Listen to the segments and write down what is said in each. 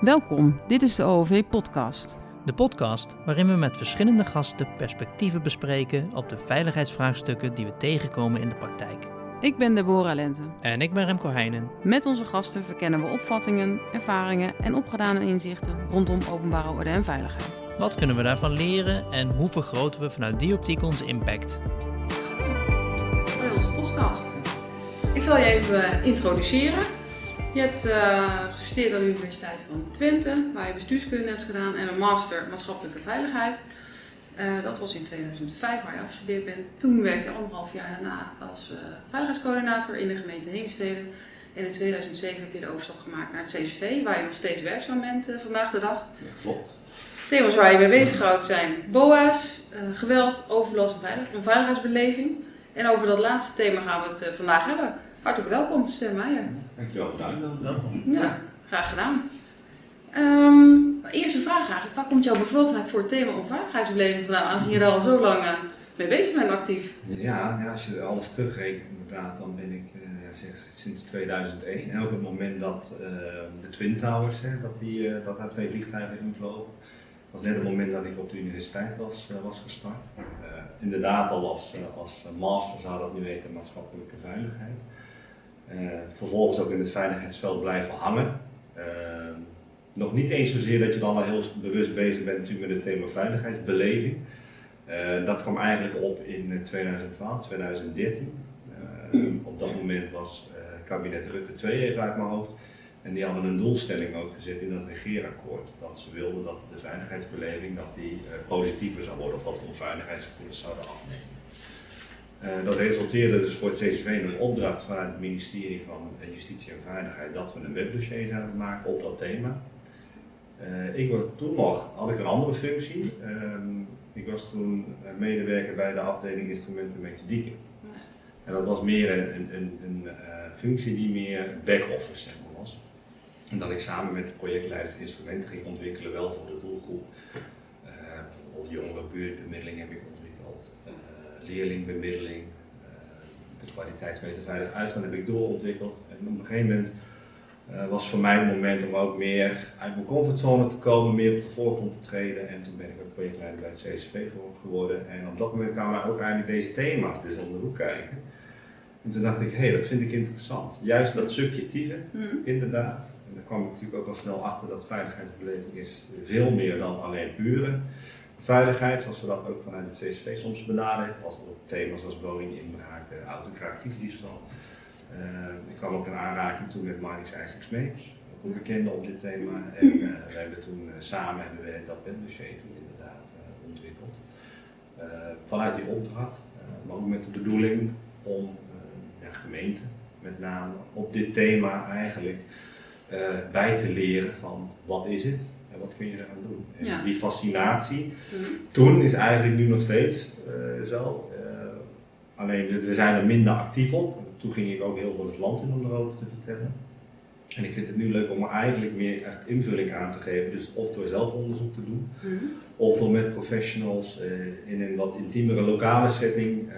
Welkom, dit is de OOV Podcast. De podcast waarin we met verschillende gasten perspectieven bespreken op de veiligheidsvraagstukken die we tegenkomen in de praktijk. Ik ben Deborah Lente. En ik ben Remco Heijnen. Met onze gasten verkennen we opvattingen, ervaringen en opgedane inzichten rondom openbare orde en veiligheid. Wat kunnen we daarvan leren en hoe vergroten we vanuit die optiek onze impact? Bij onze podcast. Ik zal je even introduceren. Je hebt uh, gestudeerd aan de Universiteit van Twente, waar je bestuurskunde hebt gedaan en een master maatschappelijke veiligheid. Uh, dat was in 2005 waar je afgestudeerd bent. Toen werkte je anderhalf jaar daarna als uh, veiligheidscoördinator in de gemeente Heemstede. En in 2007 heb je de overstap gemaakt naar het CCV, waar je nog steeds werkzaam bent vandaag de dag. Ja, klopt. Thema's waar je mee bezig houdt zijn BOA's, geweld, overlast en veilig, veiligheidsbeleving. En over dat laatste thema gaan we het vandaag hebben. Hartelijk welkom, Stem Meijer. Dankjewel voor de uitnodiging. Ja, graag gedaan. Um, eerste vraag eigenlijk. Waar komt jouw bevlogenheid voor het thema onveiligheidsbeleving vandaan? Als je er al zo lang uh, mee bezig bent actief. Ja, ja, als je alles terugrekent inderdaad, dan ben ik uh, ja, sinds, sinds 2001. En ook het moment dat uh, de Twin Towers, hè, dat, die, dat daar twee vliegtuigen invlogen. was net het moment dat ik op de universiteit was, was gestart. inderdaad al als, als master zou dat nu weten, maatschappelijke veiligheid. Vervolgens ook in het veiligheidsveld blijven hangen. Nog niet eens zozeer dat je dan al heel bewust bezig bent natuurlijk met het thema veiligheidsbeleving. Uh, dat kwam eigenlijk op in 2012, 2013. Uh, op dat moment was kabinet Rutte 2 even uit mijn hoofd. En die hadden een doelstelling ook gezet in dat regeerakkoord. Dat ze wilden dat de veiligheidsbeleving dat die, positiever zou worden of dat de onveiligheidsgevoelens zouden afnemen. Dat resulteerde dus voor het CCV in een opdracht van het ministerie van Justitie en Veiligheid dat we een webdossier zouden maken op dat thema. Uh, ik was toen nog, had ik een andere functie. Uh, ik was toen medewerker bij de afdeling instrumenten methodieken. En dat was meer een, een, een, functie die meer back-office was. En dat ik samen met de projectleiders instrumenten ging ontwikkelen, wel voor de doelgroep. Bijvoorbeeld jongere buurtbemiddeling heb ik ontwikkeld, leerlingbemiddeling, de kwaliteitsmeter veilig uitgaan heb ik doorontwikkeld. En op een gegeven moment uh, was voor mij het moment om ook meer uit mijn comfortzone te komen, meer op de voorgrond te treden. En toen ben ik ook projectleider bij het CCV geworden. En op dat moment kwamen ook eigenlijk deze thema's dus om de hoek kijken. En toen dacht ik, hé, hey, dat vind ik interessant. Juist dat subjectieve, mm. inderdaad. En daar kwam ik natuurlijk ook al snel achter dat veiligheidsbeleving is veel meer dan alleen pure veiligheid, zoals we dat ook vanuit het CCV soms benaderen. Als het op thema's als woninginbraak, autokraak, fietsdiefstal. Uh, ik kwam ook in aanraking toen met Marnix IJsselk Smeets, ook een bekende op dit thema. En uh, we hebben toen uh, samen hebben we dat webdossier toen inderdaad ontwikkeld. vanuit die opdracht, maar ook met de bedoeling om ja, gemeenten met name op dit thema eigenlijk bij te leren van wat is het en wat kun je eraan doen. En ja. die fascinatie mm -hmm. toen is eigenlijk nu nog steeds zo. alleen we zijn er minder actief op toen ging ik ook heel veel het land in om erover te vertellen. En ik vind het nu leuk om er eigenlijk meer echt invulling aan te geven. Dus of door zelf onderzoek te doen, mm -hmm. of door met professionals uh, in een wat intiemere lokale setting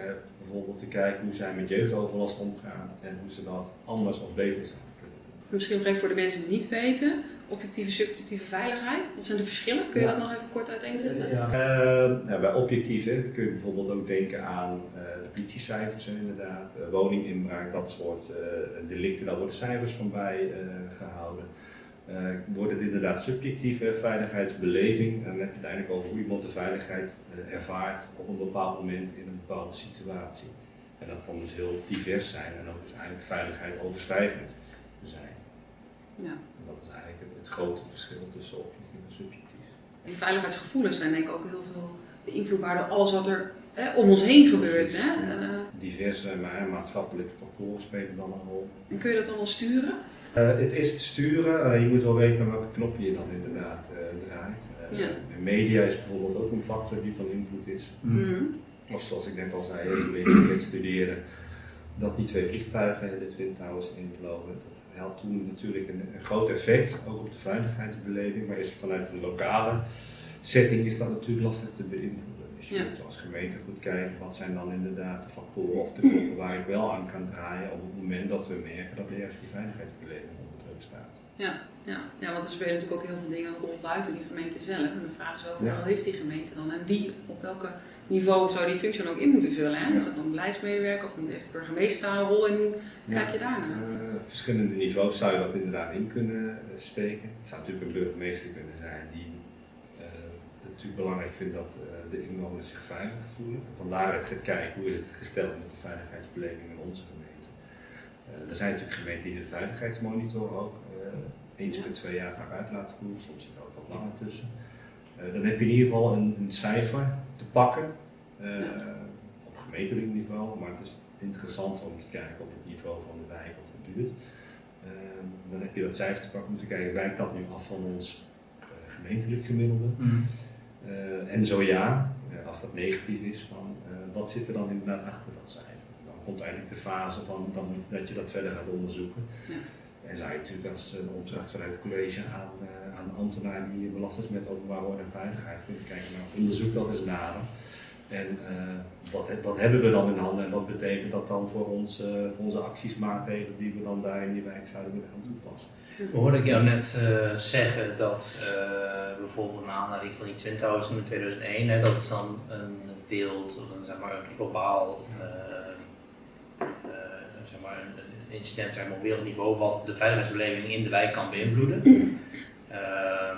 bijvoorbeeld te kijken hoe zij met jeugdoverlast omgaan en hoe ze dat anders of beter zouden kunnen doen. Misschien nog even voor de mensen die het niet weten objectieve, subjectieve veiligheid? Wat zijn de verschillen? Kun je ja. dat nog even kort uiteenzetten? Ja. Uh, ja, bij objectieve kun je bijvoorbeeld ook denken aan uh, de politiecijfers inderdaad, uh, woninginbraak, dat soort delicten, daar worden cijfers van bij gehouden. wordt het inderdaad subjectieve veiligheidsbeleving en dan heb je het uiteindelijk over hoe iemand de veiligheid ervaart op een bepaald moment in een bepaalde situatie. En dat kan dus heel divers zijn en ook dus eigenlijk veiligheid overstijgend zijn. Ja. Dat is eigenlijk het, het, grote verschil tussen objectief en subjectief. Die veiligheidsgevoelens zijn denk ik ook heel veel beïnvloedbaar door alles wat er hè, om ons heen gebeurt. Hè? Uh, Diverse maar, maatschappelijke factoren spelen dan een rol. En kun je dat dan wel sturen? Uh, het is te sturen, uh, je moet wel weten welke knop je dan inderdaad draait. Ja. Media is bijvoorbeeld ook een factor die van invloed is. Mm. Of zoals ik net al zei, net studeerde, dat die twee vliegtuigen de Twin Towers invlogen had toen natuurlijk een, een, groot effect, ook op de veiligheidsbeleving, maar is vanuit de lokale setting is dat natuurlijk lastig te beïnvloeden. Dus je Ja. moet als gemeente goed kijken wat zijn dan inderdaad de factoren of de knoppen waar ik wel aan kan draaien op het moment dat we merken dat ergens die veiligheidsbeleving onder druk staat. Ja, ja. ja, want er spelen natuurlijk ook heel veel dingen een rol buiten die gemeente zelf. En de vraag is ook, Ja. wel heeft die gemeente dan? En wie, op welke niveau zou die functie dan ook in moeten vullen? Hè? Is dat dan beleidsmedewerker of heeft de burgemeester daar een rol in? Hoe kijk je daarnaar? Eh, verschillende niveaus zou je dat inderdaad in kunnen eh, steken. Het zou natuurlijk een burgemeester kunnen zijn die eh, het natuurlijk belangrijk vindt dat de inwoners zich veilig voelen. Vandaar het gaat kijken hoe is het gesteld met de veiligheidsbeleving in onze gemeente. Er zijn natuurlijk gemeenten die de veiligheidsmonitor ook eh, eens per twee jaar vaak uit laten voeren. Soms zit er ook wat langer tussen. Dan heb je in ieder geval een, een cijfer pakken eh, Ja. op gemeentelijk niveau, maar het is interessant om te kijken op het niveau van de wijk of de buurt. Eh, dan heb je dat cijfer te pakken om te kijken, wijkt dat nu af van ons eh, gemeentelijk gemiddelde? Eh, en zo ja, als dat negatief is, van, eh, wat zit er dan inderdaad achter dat cijfer? Dan komt eigenlijk de fase van dan, dat je dat verder gaat onderzoeken. Ja. En je natuurlijk als een opdracht vanuit het college aan, eh, aan de die belast is met openbare orde en veiligheid kunnen kijken, nou onderzoek dat eens nader. En eh, wat, wat hebben we dan in handen en wat betekent dat dan voor, ons, eh, voor onze acties, maatregelen die we dan daar in die wijk zouden willen gaan toepassen? Hoorde ik jou net eh, zeggen dat eh, bijvoorbeeld naar aanleiding van die Twin Towers in 2001, hè, dat is dan een beeld of een, zeg maar, een globaal eh, eh, zeg maar, een incident zeg maar, op wereldniveau wat de veiligheidsbeleving in de wijk kan beïnvloeden. Ehm,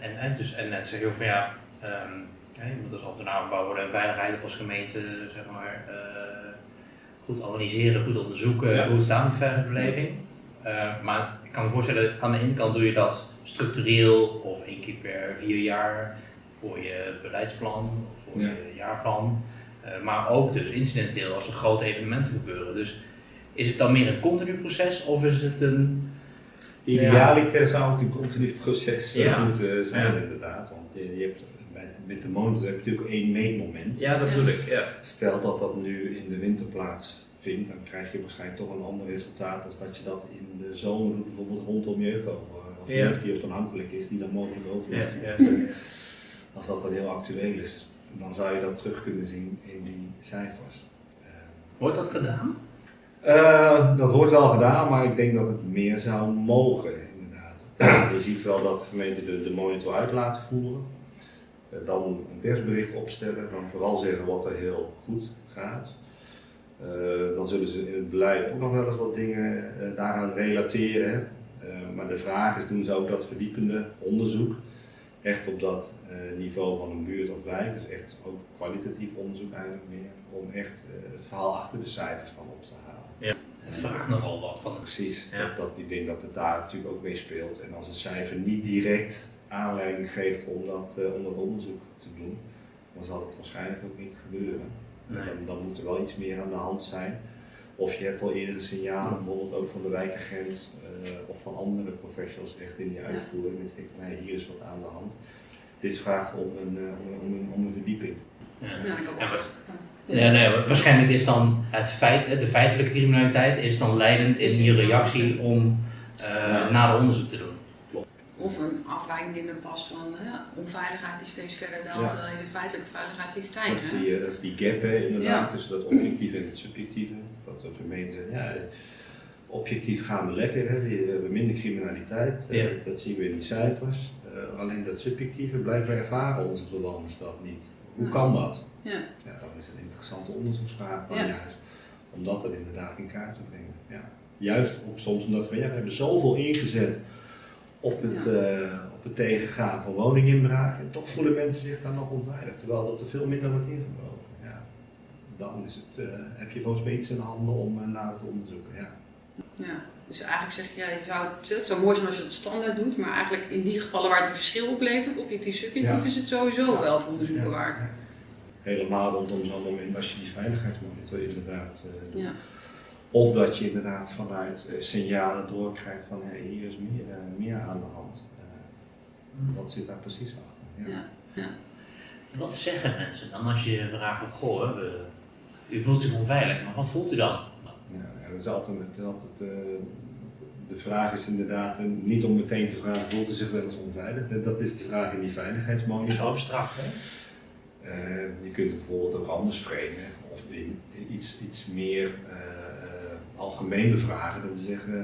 en, en, dus, en net zeg je van ja, ehm, ja, je moet als ambtenaar bouwen en veiligheid of als gemeente zeg maar, eh, goed analyseren, goed onderzoeken Ja. hoe het staat met die veiligheidsbeleving. Eh, maar ik kan me voorstellen, aan de ene kant doe je dat structureel of één keer per vier jaar voor je beleidsplan voor Ja. je jaarplan. Maar ook dus incidenteel als er grote evenementen gebeuren. Dus is het dan meer een continu proces of is het een. Idealiter zou het een continu proces eh, Ja. moeten zijn, Ja. inderdaad. Want je, je hebt, met de monitor heb je natuurlijk één meetmoment. Ja, dat Ja. bedoel ik. Ja. Stel dat dat nu in de winter plaatsvindt, dan krijg je waarschijnlijk toch een ander resultaat dan dat je dat in de zomer doet, bijvoorbeeld rondom jeugd over. Of Ja. jeugd die onafhankelijk is, die dan mogelijk heeft. ja. Als dat dan heel actueel is, dan zou je dat terug kunnen zien in die cijfers. Eh, Wordt dat gedaan? Eh, dat wordt wel gedaan, maar ik denk dat het meer zou mogen, inderdaad. Je ziet wel dat gemeenten de, de monitor uit laten voeren. Eh, dan een persbericht opstellen, dan vooral zeggen wat er heel goed gaat. Eh, dan zullen ze in het beleid ook nog wel eens wat dingen daaraan relateren. maar de vraag is, doen ze ook dat verdiepende onderzoek? Echt op dat eh, niveau van een buurt of wijk, dus echt ook kwalitatief onderzoek eigenlijk meer, om echt eh, het verhaal achter de cijfers dan op te halen. Het vraagt nogal wat van Precies, Ja. dat, dat, ik denk dat het daar natuurlijk ook mee speelt. En als een cijfer niet direct aanleiding geeft om dat, eh, om dat onderzoek te doen, dan zal het waarschijnlijk ook niet gebeuren. Nee. Dan, dan moet er wel iets meer aan de hand zijn. Of je hebt al eerder signalen, bijvoorbeeld ook van de wijkagent eh, of van andere professionals echt in die Ja. uitvoering. Je denkt van hey, hier is wat aan de hand. Dit vraagt om een, eh, om, een- om, een, om een verdieping. Ja. Ja, Ja, nee, waarschijnlijk is dan het feit, de feitelijke criminaliteit is dan leidend in je reactie om eh nader onderzoek te doen. Of een afwijking in de pas van hè, onveiligheid die steeds verder daalt, Ja. terwijl je de feitelijke veiligheid ziet Dat zie je, dat is die gap hè, inderdaad Ja. tussen dat objectieve en het subjectieve. Dat de gemeente, ja, objectief gaan we lekker, hè. we hebben minder criminaliteit, eh, Ja. dat zien we in die cijfers. Eh, alleen dat subjectieve, blijkbaar ervaren onze bewoners dat niet. Hoe kan dat? Ja. Ja, dat is een interessante onderzoeksvraag dan Ja. juist. Om dat er inderdaad in kaart te brengen. Ja. Juist ook soms omdat we, ja, we hebben zoveel ingezet op het, eh, op het tegengaan van woninginbraak. En toch voelen mensen zich daar nog onveilig. Terwijl dat er veel minder wordt ingebroken. Dan is het, eh, heb je volgens mij iets in de handen om uh, nader te onderzoeken. Ja. Ja, dus eigenlijk zeg je, ja, je zou, het zou mooi zijn als je dat standaard doet, maar eigenlijk in die gevallen waar het een verschil oplevert, objectief subjectief, Ja. is het sowieso Ja. wel het onderzoeken Ja. waard. Helemaal rondom zo'n moment als je die veiligheidsmonitor inderdaad eh, doet. Ja. Of dat je inderdaad vanuit eh, signalen doorkrijgt van hey, hier is meer, eh, meer aan de hand. Eh, wat zit daar precies achter? Ja. Ja. Wat zeggen mensen dan als je vraagt op goh, we- u voelt zich onveilig, maar wat voelt u dan? Ja, ja, dat is altijd, het is altijd eh, de vraag is inderdaad eh, niet om meteen te vragen, voelt u zich wel eens onveilig? Dat is de vraag in die Dat is veiligheidsmonitor. abstract, hè? Eh, je kunt het bijvoorbeeld ook anders framen of in iets, iets meer eh, eh, algemeen bevragen. Dat we zeggen, uh,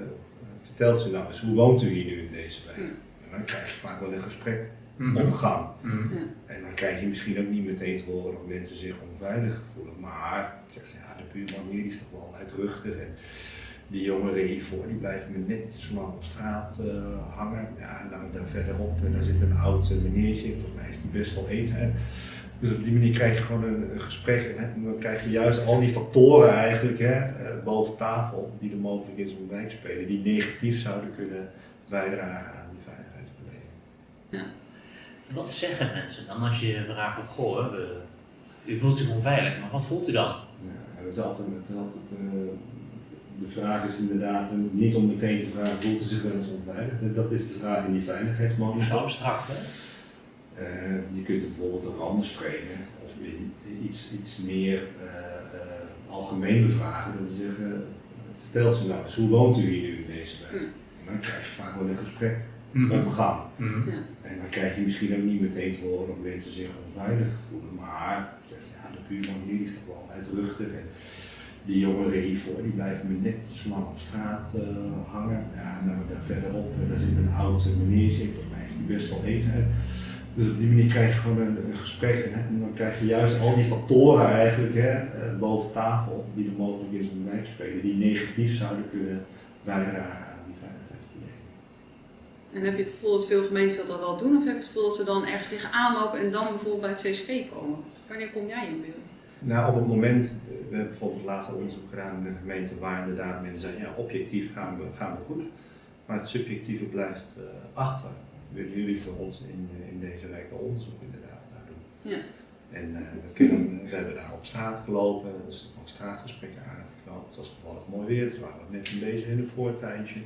vertelt u nou eens, hoe woont u hier nu in deze wijk? Hmm. En dan krijg je vaak wel een gesprek Mhm. op gang. Mhm. En dan krijg je misschien ook niet meteen te horen dat mensen zich onveilig voelen. Maar zeg ze, ja, de buurman hier is toch wel uitruchtig. En die jongeren hiervoor die blijven me net zo lang op straat eh, hangen. Ja, nou, daar verderop en daar zit een oud eh, meneertje. Volgens mij is die best wel eenzaam. Dus op die manier krijg je gewoon een, gesprek. En, hè, en dan krijg je juist al die factoren eigenlijk hè, eh, boven tafel die er mogelijk in zo'n wijk spelen. Die negatief zouden kunnen bijdragen aan die veiligheidsbeleving. Wat zeggen mensen dan als je vraagt goh, we- u voelt zich onveilig, maar wat voelt u dan? Ja, dat is altijd, het is altijd eh, de vraag is inderdaad eh, niet om meteen te vragen, voelt u zich wel eens onveilig? Dat is de vraag in die Dat is veiligheidsmonitor. abstract, hè? Eh, je kunt het bijvoorbeeld ook anders framen of in iets, iets meer eh, eh, algemeen bevragen. Dat zeggen, vertel u nou eens, hoe woont u hier nu in deze wijk? Mm. En dan krijg je vaak wel een gesprek Op gang. Mhm. En dan krijg je misschien ook niet meteen te horen dat mensen zich onveilig voelen. Maar zeg ze, ja, de buurman hier is toch wel uitruchtig. En die jongeren hiervoor die blijven me net zo lang op straat eh, hangen. Ja, nou, daar verderop eh, daar zit een oud meneertje. Volgens mij is die best wel eenzaam. Dus op die manier krijg je gewoon een, een gesprek. En, dan krijg je juist al die factoren eigenlijk hè, eh, boven tafel die er mogelijk in zo'n wijk spelen. Die negatief zouden kunnen bijdragen. En heb je het gevoel dat veel gemeenten dat al wel doen, of heb je het gevoel dat ze dan ergens tegenaan lopen en dan bijvoorbeeld bij het CCV komen? Wanneer kom jij in beeld? Nou, op het moment, eh, we hebben bijvoorbeeld het laatste onderzoek gedaan in de gemeente waar inderdaad mensen zeggen, ja, objectief gaan we, gaan we goed, maar het subjectieve blijft eh, achter. Willen jullie voor ons in, eh, in deze wijk de onderzoek inderdaad naar doen? Ja. En dat kunnen, we hebben daar op straat gelopen, dus ook straatgesprekken aangeknoopt. Het was toevallig mooi weer, dus waren we mensen bezig in een voortuintje.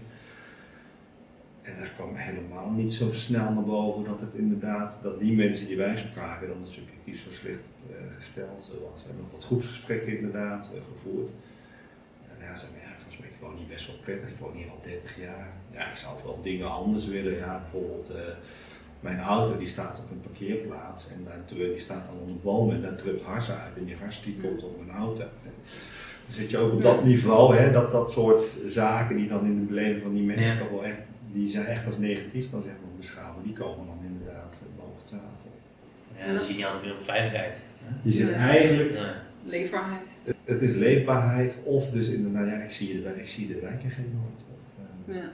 En daar kwam helemaal niet zo snel naar boven dat het inderdaad, dat die mensen die wij spraken, dat het subjectief zo slecht eh, gesteld was. We hebben nog wat groepsgesprekken inderdaad eh, gevoerd. En ja, zei, ja, volgens mij, ik woon hier best wel prettig, ik woon hier al 30 jaar. Ja, ik zou wel dingen anders willen. Ja, bijvoorbeeld, eh, mijn auto die staat op een parkeerplaats en daar, die staat dan onder bomen en daar drupt hars uit en die hars die komt op mijn auto. En dan zit je ook op dat niveau, hè, dat dat soort zaken die dan in de beleving van die mensen Ja. toch wel echt, die zijn echt als negatief dan zeg maar beschouwen, die komen dan inderdaad eh, boven tafel. Ja, dan zie je niet altijd meer op veiligheid. Je zit Ja. eigenlijk Ja. Leefbaarheid. Het, het is leefbaarheid of dus inderdaad, ja, ik zie de, wijk- ik zie de wijkagent nooit. Of, eh, Ja.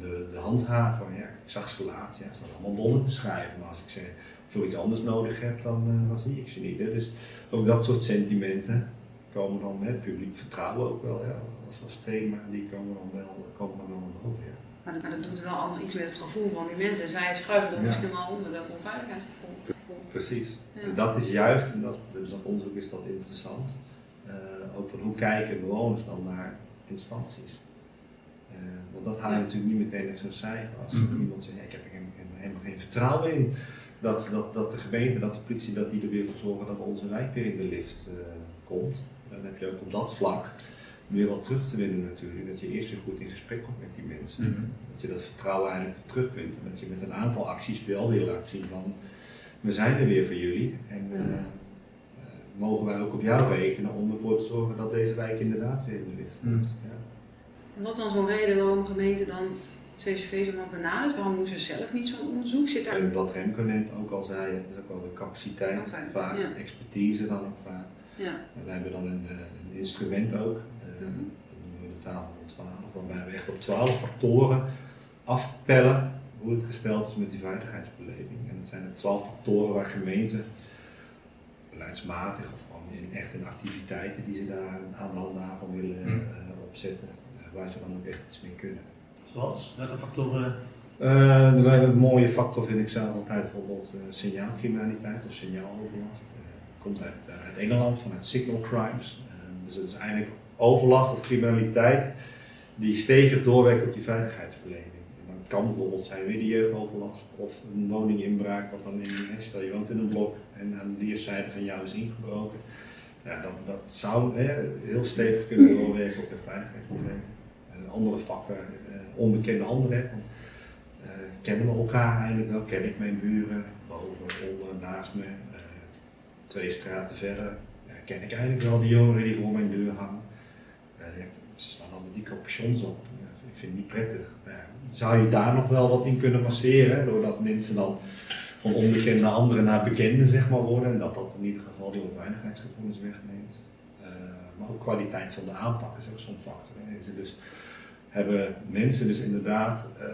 de, de handhaver, ja, ik zag ze laatst, ja, ze staan allemaal bonnen te schrijven. Maar als ik ze voor iets anders nodig heb, dan, eh, dan zie ik ze niet. Hè. Dus ook dat soort sentimenten komen dan, hè, publiek vertrouwen ook wel, ja, als, als thema, die komen dan wel, komen dan wel. Ja. Maar dat, maar dat doet wel allemaal iets met het gevoel van die mensen. Zij schuiven er Ja. misschien wel onder dat onveiligheidsgevoel. Precies. Ja. En dat is juist, en dat, dus dat onderzoek is dat interessant, eh, ook van hoe kijken bewoners dan naar instanties. Eh, want dat haal je Ja. natuurlijk niet meteen uit zo'n cijfer. Als Mhm. iemand zegt, ik heb er helemaal geen vertrouwen in dat, dat, dat de gemeente, dat de politie, dat die er weer voor zorgen dat onze wijk weer in de lift eh, komt. Dan heb je ook op dat vlak weer wat terug te winnen natuurlijk. Dat je eerst weer goed in gesprek komt met die mensen. Mhm. Dat je dat vertrouwen eigenlijk terug kunt. En dat je met een aantal acties wel weer laat zien van we zijn er weer voor jullie. En eh, eh, mogen wij ook op jou rekenen om ervoor te zorgen dat deze wijk inderdaad weer in de lift komt. Mm. Ja. En wat is dan zo'n reden waarom een gemeente dan het CCV zo maar benadert? Waarom doen ze zelf niet zo'n onderzoek? Zit daar En wat Remco net ook al zei, het is ook wel de capaciteit, vaak, ja. expertise dan ook vaak. Ja. En wij hebben dan een, eh, een instrument ook, dat noemen we de tafel van 12, waarbij we echt op 12 factoren afpellen hoe het gesteld is met die veiligheidsbeleving. En dat zijn er 12 factoren waar gemeenten beleidsmatig of gewoon in, echt in activiteiten die ze daar aan de willen eh, opzetten, eh, waar ze dan ook echt iets mee kunnen. Zoals? Welke factoren? We hebben een mooie factor, vind ik zelf altijd, bijvoorbeeld signaalcriminaliteit of signaaloverlast. Eh, komt uit, uit Engeland, vanuit signal crimes. Dus het is eigenlijk overlast of criminaliteit die stevig doorwerkt op die veiligheidsbeleving. En dan kan bijvoorbeeld zijn weer de jeugdoverlast of een woninginbraak, dat dan in, stel je woont in een blok en aan de weerszijde van jou is ingebroken. Ja, dat, dat zou hè, heel stevig kunnen doorwerken op de veiligheidsbeleving. Een andere factor, eh, onbekende anderen. Eh, kennen we elkaar eigenlijk wel? Ken ik mijn buren? Boven, onder, naast me? Eh, twee straten verder ken ik eigenlijk wel die jongeren die voor mijn deur hangen. Ze staan allemaal die capuchons op. Ja, ik vind het niet prettig. Zou je daar nog wel wat in kunnen masseren, doordat mensen dan van onbekende naar anderen naar bekende zeg maar, worden en dat dat in ieder geval die onveiligheidsgevoelens wegneemt. Uh, maar ook kwaliteit van de aanpak is ook zo'n factor. Dus hebben mensen dus inderdaad uh,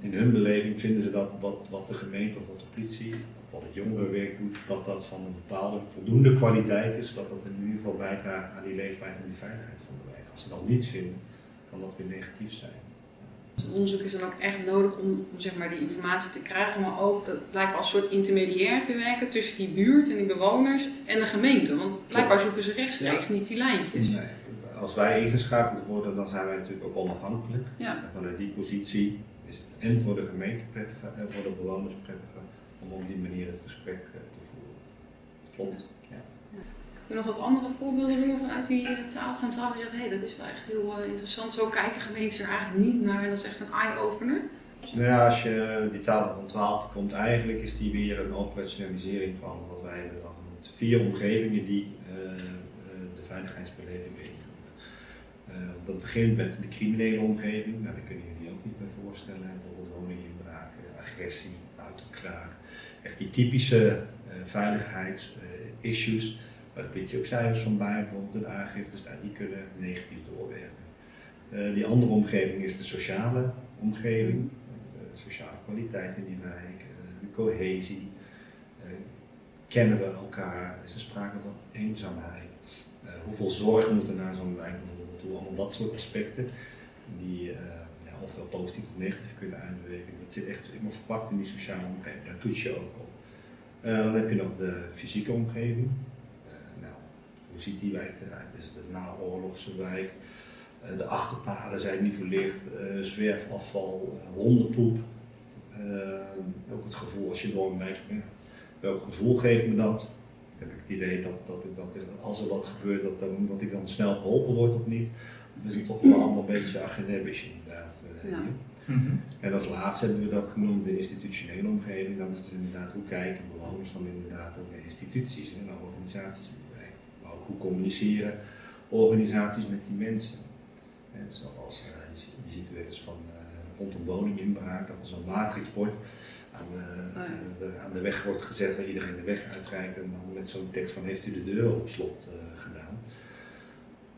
in hun beleving vinden ze dat wat, wat de gemeente of wat de politie of wat het jongerenwerk doet, dat dat van een bepaalde voldoende kwaliteit is, dat dat in ieder geval bijdraagt aan die leefbaarheid en die veiligheid van de wijk. Als ze dat niet vinden, kan dat weer negatief zijn. Dus onderzoek is dan ook echt nodig om, om, zeg maar, die informatie te krijgen, maar ook dat blijkbaar als soort intermediair te werken tussen die buurt en die bewoners en de gemeente. Want blijkbaar zoeken ze rechtstreeks niet die lijntjes. Nee. Als wij ingeschakeld worden, dan zijn wij natuurlijk ook onafhankelijk. Ja. En vanuit die positie is het en voor de gemeente prettiger en voor de bewoners prettiger om op die manier het gesprek eh, te voeren. Klopt. Nog wat andere voorbeelden noemen uit die taal van tafel? Je zegt, hé, dat is wel echt heel uh, interessant. Zo kijken gemeentes er eigenlijk niet naar en dat is echt een eye-opener. Nou ja, als je die taal van 12 komt, eigenlijk is die weer een operationalisering van wat wij hebben dan genoemd. Vier omgevingen die uh, de veiligheidsbeleving invullen. dat begint met de criminele omgeving, nou, daar kunnen jullie ook niet bij voorstellen. Bijvoorbeeld woninginbraak, agressie, autokraak. Echt die typische veiligheidsissues waar de politie ook cijfers van bij, bijvoorbeeld de aangiftes, nou, die kunnen negatief doorwerken. Uh, die andere omgeving is de sociale omgeving, uh, sociale kwaliteit in die wijk, uh, de cohesie. kennen we elkaar? Is er sprake van eenzaamheid? hoeveel zorg moet er naar zo'n wijk bijvoorbeeld toe? Allemaal dat soort aspecten die ja, ofwel positief of negatief kunnen uitbewegen. Dat zit echt helemaal verpakt in die sociale omgeving. Daar toets je ook op. dan heb je nog de fysieke omgeving hoe ziet die wijk eruit? Is het een naoorlogse wijk? Uh, de achterpaden zijn niet verlicht, uh, zwerfafval, uh, hondenpoep. ook het gevoel als je door een wijk bent. Welk gevoel geeft me dat? Heb ik het idee dat, dat, ik, dat als er wat gebeurt, dat, dan, dat ik dan snel geholpen word of niet? Is het toch wel allemaal een beetje agenebbisch inderdaad. Ja. -hmm. En als laatste hebben we dat genoemd, de institutionele omgeving. Dan is het inderdaad hoe kijken bewoners dan inderdaad ook naar instituties en naar organisaties hoe communiceren organisaties met die mensen. En zoals uh, je, ziet wel eens van uh, rondom woninginbraak, dat er zo'n matrixbord aan, uh, oh ja. de, aan de weg wordt gezet waar iedereen de weg uitrijdt en dan met zo'n tekst van heeft u de deur op slot gedaan.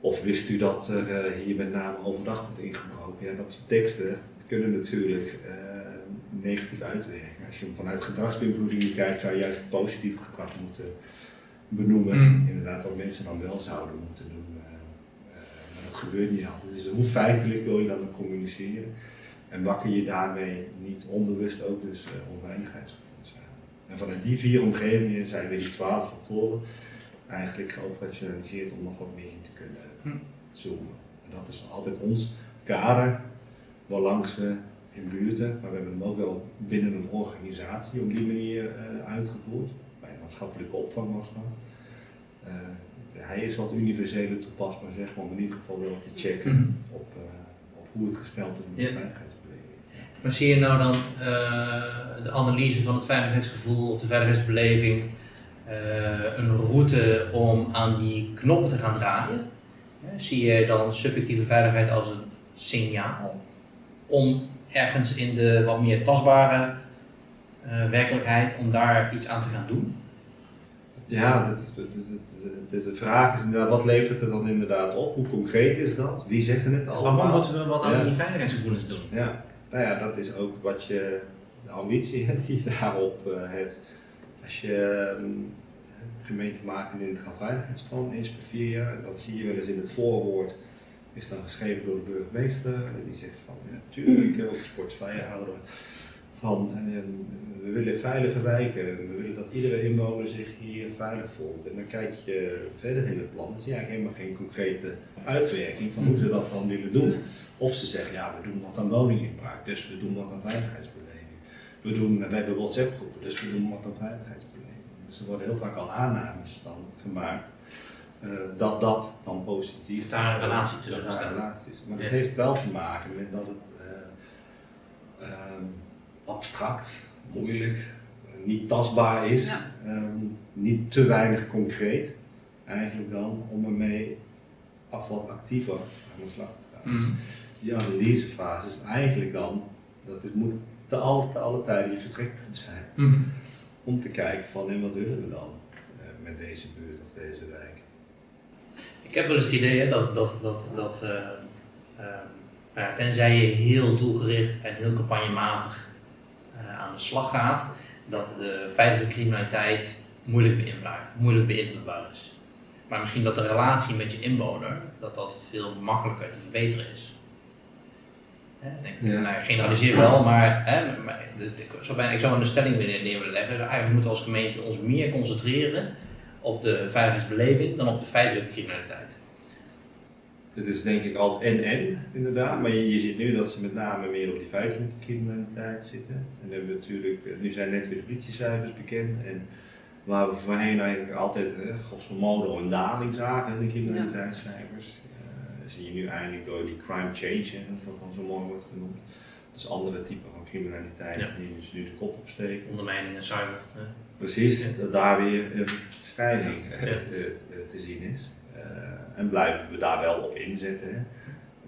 Of wist u dat er hier met name overdag wordt ingebroken? Ja, dat soort teksten kunnen natuurlijk negatief uitwerken. Als je hem vanuit gedragsbeïnvloeding kijkt, zou je juist het positieve gedrag moeten benoemen. Mm. Inderdaad, wat mensen dan wel zouden moeten doen. Uh, uh, maar dat gebeurt niet altijd. Dus hoe feitelijk wil je dan communiceren? En wakker je daarmee niet onbewust ook dus uh, onveiligheidsgevoelens aan. En vanuit die vier omgevingen zijn weer die twaalf factoren eigenlijk geoperationaliseerd om nog wat meer in te kunnen mm. zoomen. En dat is altijd ons kader waarlangs we in buurten, maar we hebben hem ook wel binnen een organisatie op die manier uitgevoerd maatschappelijke opvang was dan. Uh, hij is wat universeler toepasbaar, zeg maar, om in ieder geval wel te checken mm -hmm. op, uh, op, hoe het gesteld is met ja. de veiligheidsbeleving. Ja. Maar zie je nou dan uh, de analyse van het veiligheidsgevoel of de veiligheidsbeleving een route om aan die knoppen te gaan draaien? zie je dan subjectieve veiligheid als een signaal om ergens in de wat meer tastbare werkelijkheid om daar iets aan te gaan doen? Ja, de, vraag is inderdaad, wat levert het dan inderdaad op? Hoe concreet is dat? Wie zeggen het allemaal? Waarom moeten we wat aan ja. die veiligheidsgevoelens doen? Ja, nou ja, dat is ook wat je, de ambitie die je daarop uh, hebt. Als je um, gemeente maken in het gaveiligheidsplan eens per vier jaar, dat zie je wel eens in het voorwoord, is dan geschreven door de burgemeester. Die zegt van, ja, natuurlijk, ook sportvrije houden van uh, we willen veilige wijken, we willen dat iedere inwoner zich hier veilig voelt. En dan kijk je verder in het plan, dan zie je eigenlijk helemaal geen concrete uitwerking van hoe ze dat dan willen doen. Of ze zeggen, ja, we doen wat aan woninginbraak, dus we doen wat aan veiligheidsbeleving. We, doen, we hebben WhatsApp groepen, dus we doen wat aan veiligheidsbeleving. Dus er worden heel vaak al aannames dan gemaakt. Uh, dat dat dan positief is. Daar een relatie tussen dat daar een relatie is. Maar ja. dat heeft wel te maken met dat het uh, abstract, moeilijk, niet tastbaar is, Ja. ehm, niet te weinig concreet, eigenlijk dan om ermee af wat actiever aan de slag te gaan. Mhm. Die analysefase is eigenlijk dan, dat het moet te alle, te alle tijden je vertrekpunt zijn. Mhm. Om te kijken van en wat willen we dan eh, met deze buurt of deze wijk. Ik heb wel eens het idee hè, dat, dat, dat, dat eh, eh, nou ja, tenzij je heel doelgericht en heel campagnematig aan de slag gaat, dat de feitelijke criminaliteit moeilijk beïnvloedbaar, moeilijk beïnvloedbaar is. Maar misschien dat de relatie met je inwoner, dat dat veel makkelijker te verbeteren is. Ik Ja. nou, ik generaliseer wel, maar, hè, maar de- bijna, ik zou een stelling willen neer willen leggen. Eigenlijk we moeten als gemeente ons meer concentreren op de veiligheidsbeleving dan op de feitelijke criminaliteit. Het is denk ik altijd en-en inderdaad, maar je, je ziet nu dat ze met name meer op die feitelijke criminaliteit zitten. En we hebben natuurlijk, eh, nu zijn net weer de politiecijfers bekend en waar we voorheen eigenlijk altijd eh, grosso een daling zagen in de criminaliteitscijfers, eh, zie je nu eindelijk door die crime change, hè, als dat dan zo mooi wordt genoemd. Dus andere typen van criminaliteit Ja. die dus nu de kop opsteken. Ondermijning en cyber. hè. Precies, dat daar weer een stijging Ja. te zien is. En blijven we daar wel op inzetten. Hè.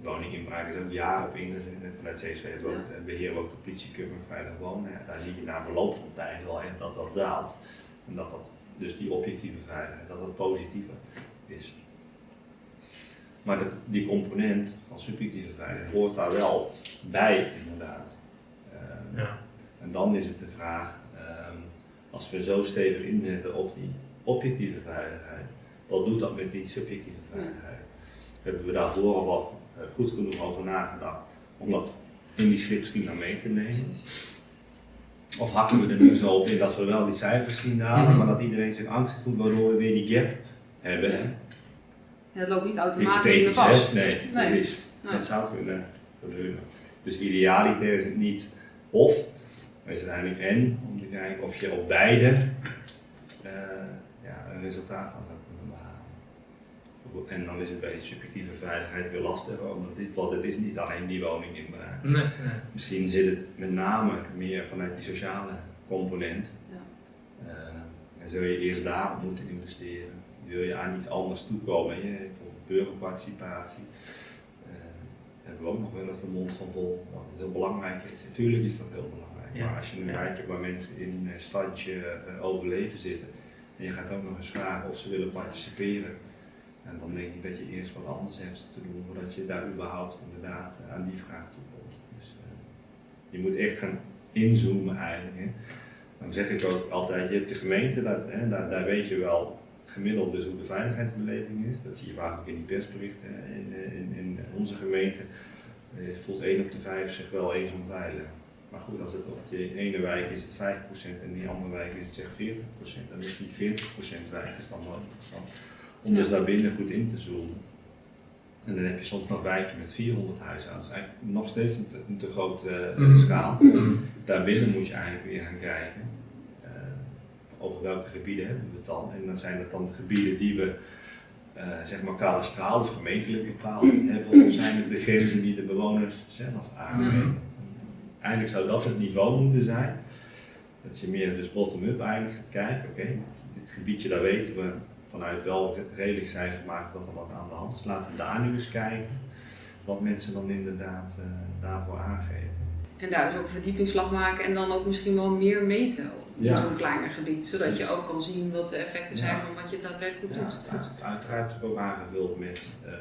Woninginbraak is ook jaren op ingezet. Vanuit CSV hebben we ook, eh, beheren we ook de politiecummer veilig wonen. Ja, daar zie je na verloop van tijd wel echt dat dat daalt. En dat dat dus die objectieve veiligheid, dat dat positiever is. Maar dat, die component van subjectieve veiligheid hoort daar wel bij inderdaad. Eh, Ja. en dan is het de vraag, ehm, als we zo stevig inzetten op die objectieve veiligheid, wat doet dat met die subjectieve veiligheid? Hebben we daarvoor al wel eh, goed genoeg over nagedacht om dat in die slipstream mee te nemen? Of hakken we er nu zo op in dat we wel die cijfers zien dalen, Mhm. maar dat iedereen zich angstig voelt, waardoor we weer die gap hebben? hè? Ja, dat loopt niet automatisch in de pas. Nee, Nee. Dat zou kunnen gebeuren. Dus idealiter is het niet of, maar is het eigenlijk en, om te kijken of je op beide eh, ja, een resultaat behalen. En dan is het bij die subjectieve veiligheid weer lastig, want dit, want het is niet alleen die woning in Braak. Nee, nee. Misschien zit het met name meer vanuit die sociale component. Ja. Eh, en zul je eerst daarop moeten investeren. Wil je aan iets anders toekomen, bijvoorbeeld burgerparticipatie. eh, hebben we ook nog wel eens de mond van vol, wat het heel belangrijk is. Natuurlijk is dat heel belangrijk, Ja. maar als je Ja. wijk hebt waar mensen in een standje eh, overleven zitten en je gaat ook nog eens vragen of ze willen participeren, en dan denk ik dat je eerst wat anders hebt te doen voordat je daar überhaupt inderdaad eh, aan die vraag toe komt. Dus, eh, je moet echt gaan inzoomen eigenlijk. Hè. Dan zeg ik ook altijd, je hebt de gemeente, dat, hè, daar, daar weet je wel gemiddeld dus hoe de veiligheidsbeleving is. Dat zie je vaak ook in die persberichten hè, in, eh, in, in onze gemeente. Eh, voelt 1 op de 5 zich wel eens onveilig. Maar goed, als het op die ene wijk is het 5% en die andere wijk is het zeg 40%, dan is die 40% wijk is dan wel interessant. Om dus daar binnen goed in te zoomen. En dan heb je soms nog wijken met 400 huishoudens. Eigenlijk nog steeds een te, een te grote eh, Mhm. schaal. Mhm. Daarbinnen moet je eigenlijk weer gaan kijken. eh, over welke gebieden hebben we het dan? En dan zijn dat dan de gebieden die we eh, zeg maar kadastraal of gemeentelijk bepaald hebben. Of zijn het de grenzen die de bewoners zelf aangeven? Mhm. Eigenlijk zou dat het niveau moeten zijn. Dat je meer dus bottom-up eigenlijk gaat kijken. Oké, dit, dit gebiedje daar weten we vanuit wel redelijk cijfer maken dat er wat aan de hand is. Laten we daar nu eens kijken wat mensen dan inderdaad eh, daarvoor aangeven. En daar dus ook een verdiepingsslag maken en dan ook misschien wel meer meten in Ja. zo'n kleiner gebied. Zodat je ook kan zien wat de effecten zijn Ja. van wat je daadwerkelijk Ja, doet. uit- uiteraard ook aangevuld met, eh,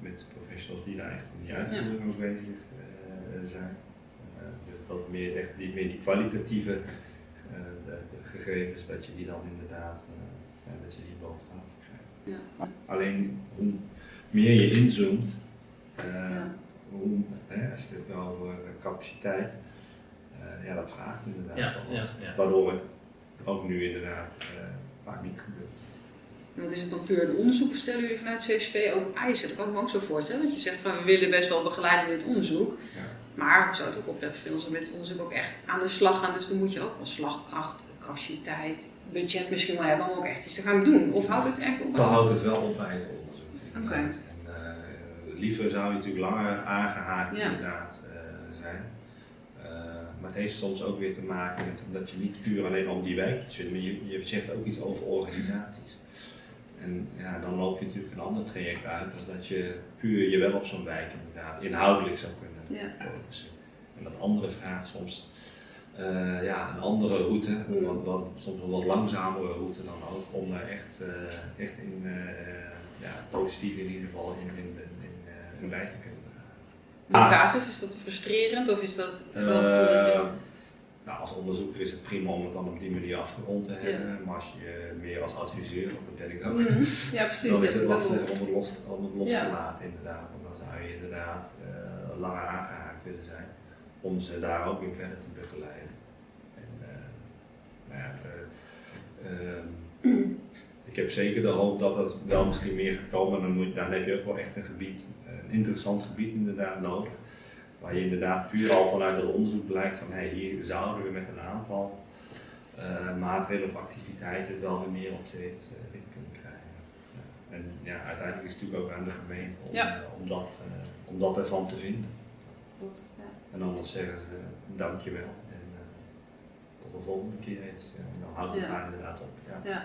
met professionals die daar echt in die uitvoering ook bezig eh, zijn. Dus dat meer, echt die, meer die kwalitatieve de, de gegevens, dat je die dan inderdaad ja, dat je die boven tafel krijgt. Ja. Alleen hoe meer je inzoomt, eh, Ja. hoe, hè, als je het wel over capaciteit, eh, ja dat vraagt inderdaad Ja, wel ja, wat. ja. Waardoor het ook nu inderdaad eh, vaak niet gebeurt. Want is het dan puur een onderzoek stellen jullie vanuit CSV ook eisen? Dat kan ik me ook zo voorstellen. Dat je zegt van we willen best wel begeleiden in dit onderzoek. Ja. Maar we zouden het ook opletten voor ons met het onderzoek ook echt aan de slag gaan. Dus dan moet je ook wel slagkracht, capaciteit, budget misschien wel hebben om ook echt iets te gaan doen. Of houdt het echt op? Dan houdt het wel op bij het onderzoek. Oké. eh, liever zou je natuurlijk langer aangehaakt Ja. inderdaad eh, zijn. Eh, maar het heeft soms ook weer te maken met dat je niet puur alleen om die wijkjes vindt, maar je, je zegt ook iets over organisaties. En ja, dan loop je natuurlijk een ander traject uit, als dat je puur je wel op zo'n wijk inderdaad inhoudelijk zou kunnen Ja. focussen. En dat andere vraagt soms eh, ja, een andere route, Mm. wat, wat, soms een wat langzamere route dan ook, om daar echt, eh, echt in, eh, ja, positief in ieder geval in, in, in, in, eh, bij te kunnen. In Ah. casus, is dat frustrerend of is dat wel je- Eh, nou, als onderzoeker is het prima om het dan op die manier afgerond te hebben, maar als je meer als adviseur, dat ben ik ook, Mhm. Ja, precies. dan is het lastig om het los, om het los Ja. te laten inderdaad. Want dan zou je inderdaad eh, langer aangehaakt willen zijn om ze daar ook in verder te begeleiden. En, eh, nou ja, eh, ehm, ik heb zeker de hoop dat het wel misschien meer gaat komen. Dan, moet, dan heb je ook wel echt een gebied, een interessant gebied inderdaad nodig. Waar je inderdaad puur al vanuit het onderzoek blijkt van hey, hier zouden we met een aantal eh, maatregelen of activiteiten het wel weer meer op de rit, eh, rit kunnen krijgen. Ja. En ja, uiteindelijk is het natuurlijk ook aan de gemeente om, Ja. eh, om, dat, eh, om dat ervan te vinden. Ja. En anders zeggen ze dankjewel en eh, tot de volgende keer eens. En dan houdt het Ja. daar inderdaad op. Ja. Ja.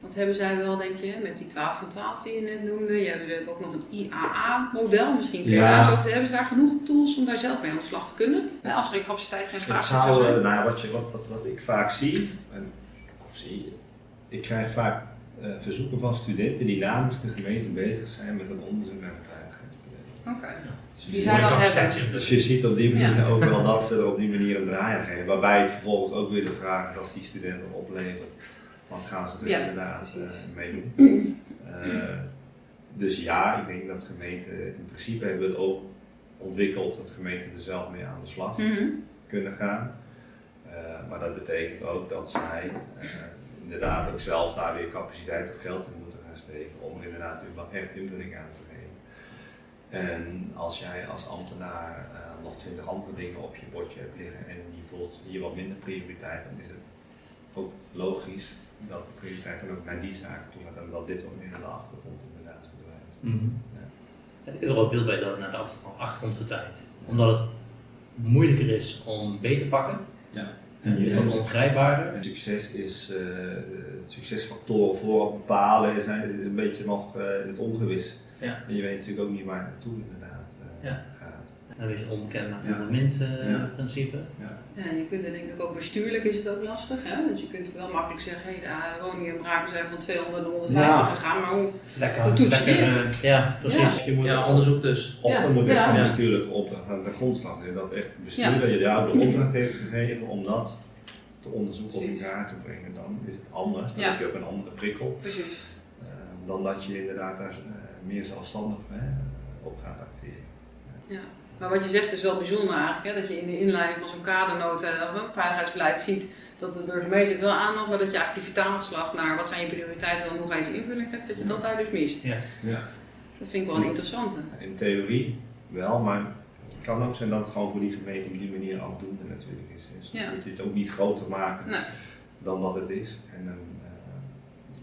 Want hebben zij wel, denk je, met die 12 van 12 die je net noemde, je hebt ook nog een IAA-model, misschien kun je Ja. daar over, hebben ze daar genoeg tools om daar zelf mee aan de slag te kunnen? Ja, als er in capaciteit geen Het vraag zou, eh, zijn. nou, ja, wat, je, wat, wat, wat ik vaak zie, en, of zie, ik krijg vaak eh, verzoeken van studenten die namens de gemeente bezig zijn met een onderzoek naar de Oké. Dus Die je zijn dan hebben. Dus je ziet op die manier Ja. ook wel dat ze er op die manier een draai aan geven. Waarbij het vervolgens ook weer de vraag is als die studenten opleveren, wat gaan ze er Ja, inderdaad eh, mee doen. Eh, dus ja, ik denk dat gemeenten, in principe hebben we het ook ontwikkeld dat gemeenten er zelf mee aan de slag Mhm. kunnen gaan. Eh, maar dat betekent ook dat zij inderdaad ook zelf daar weer capaciteit of geld in moeten gaan steken om er inderdaad echt invulling aan te geven. En als jij als ambtenaar eh, nog twintig andere dingen op je bordje hebt liggen en je voelt hier wat minder prioriteit, dan is het ook logisch dat de prioriteit dan ook naar die zaken toe gaat en dat dit ook meer naar de achtergrond inderdaad verdwijnt. Ik heb er wel beeld bij dat het naar de achtergrond, achtergrond verdwijnt. Omdat het moeilijker is om beter te pakken. Ja. En het is wat ongrijpbaarder. En succes is, eh, het succesfactoren voor bepalen zijn, is een beetje nog eh, in het ongewis. Ja. En je weet natuurlijk ook niet waar het naartoe inderdaad eh, Ja. gaat. Een beetje onbekend naar Ja. het eh, Ja. principe. Ja, en je kunt er denk ik ook bestuurlijk is het ook lastig, hè? Want je kunt wel makkelijk zeggen, hé, de woningen in Braken zijn van 200 naar 150 Ja. gegaan, maar hoe? Lekker. Hoe toets je lekker, dit? eh, ja, precies. Ja. Je moet onderzoek dus. Of Ja. dan moet Ja. gewoon Ja. bestuurlijke opdracht aan de grondslag. Dat echt de bestuurder Ja. je jou de opdracht heeft gegeven om dat te onderzoeken Precies. kaart te brengen. Dan is het anders. Dan Ja. heb je ook een andere prikkel. Precies. eh, dan dat je inderdaad daar meer zelfstandig hè, op gaat acteren. Ja. Maar wat je zegt is wel bijzonder eigenlijk, hè? dat je in de inleiding van zo'n kadernota of een veiligheidsbeleid ziet dat de burgemeester het wel aandacht, maar dat je activiteitsslag naar wat zijn je prioriteiten en hoe ga je ze invulling geven, dat je dat daar dus mist. Ja. Ja. Dat vind ik wel een interessante. In theorie wel, maar het kan ook zijn dat het gewoon voor die gemeente op die manier afdoende natuurlijk is. Dus Ja. moet je het ook niet groter maken Nee. dan dat het is. En eh, je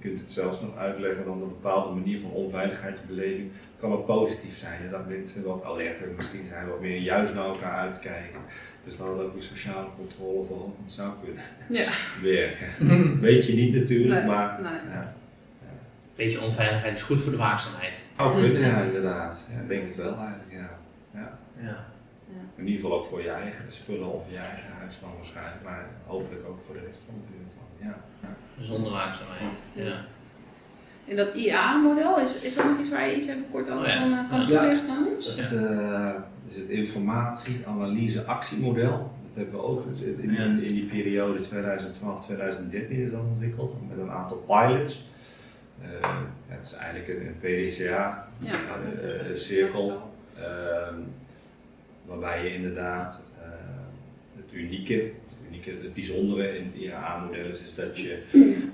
kunt het zelfs nog uitleggen dan een bepaalde manier van onveiligheidsbeleving kan ook positief zijn. hè, Dat mensen wat alerter misschien zijn, wat meer juist naar elkaar uitkijken. Dus dat het ook weer sociale controle verhogend zou kunnen Ja. werken. Weet je niet natuurlijk, Nee, maar nee. ja. Beetje onveiligheid is goed voor de waakzaamheid. zou kunnen, ja inderdaad. Ja, ik denk het wel eigenlijk, ja. ja. Ja. In ieder geval ook voor je eigen spullen of je eigen huis dan waarschijnlijk, maar hopelijk ook voor de rest van de buurt dan. Ja. Gezonde waakzaamheid. Ja. En dat IA-model, is, is dat nog iets waar je iets even kort over Oh ja. kan, eh, Ja. toelichten ons? Het uh, is het informatie-analyse-actiemodel. Dat hebben we ook in, in, Ja. in die periode 2012-2013 is dat ontwikkeld met een aantal pilots. Uh, het is eigenlijk een, een PDCA, Ja, een cirkel, uh, waarbij je inderdaad uh, het unieke, het het bijzondere in het IAA-model is, dat je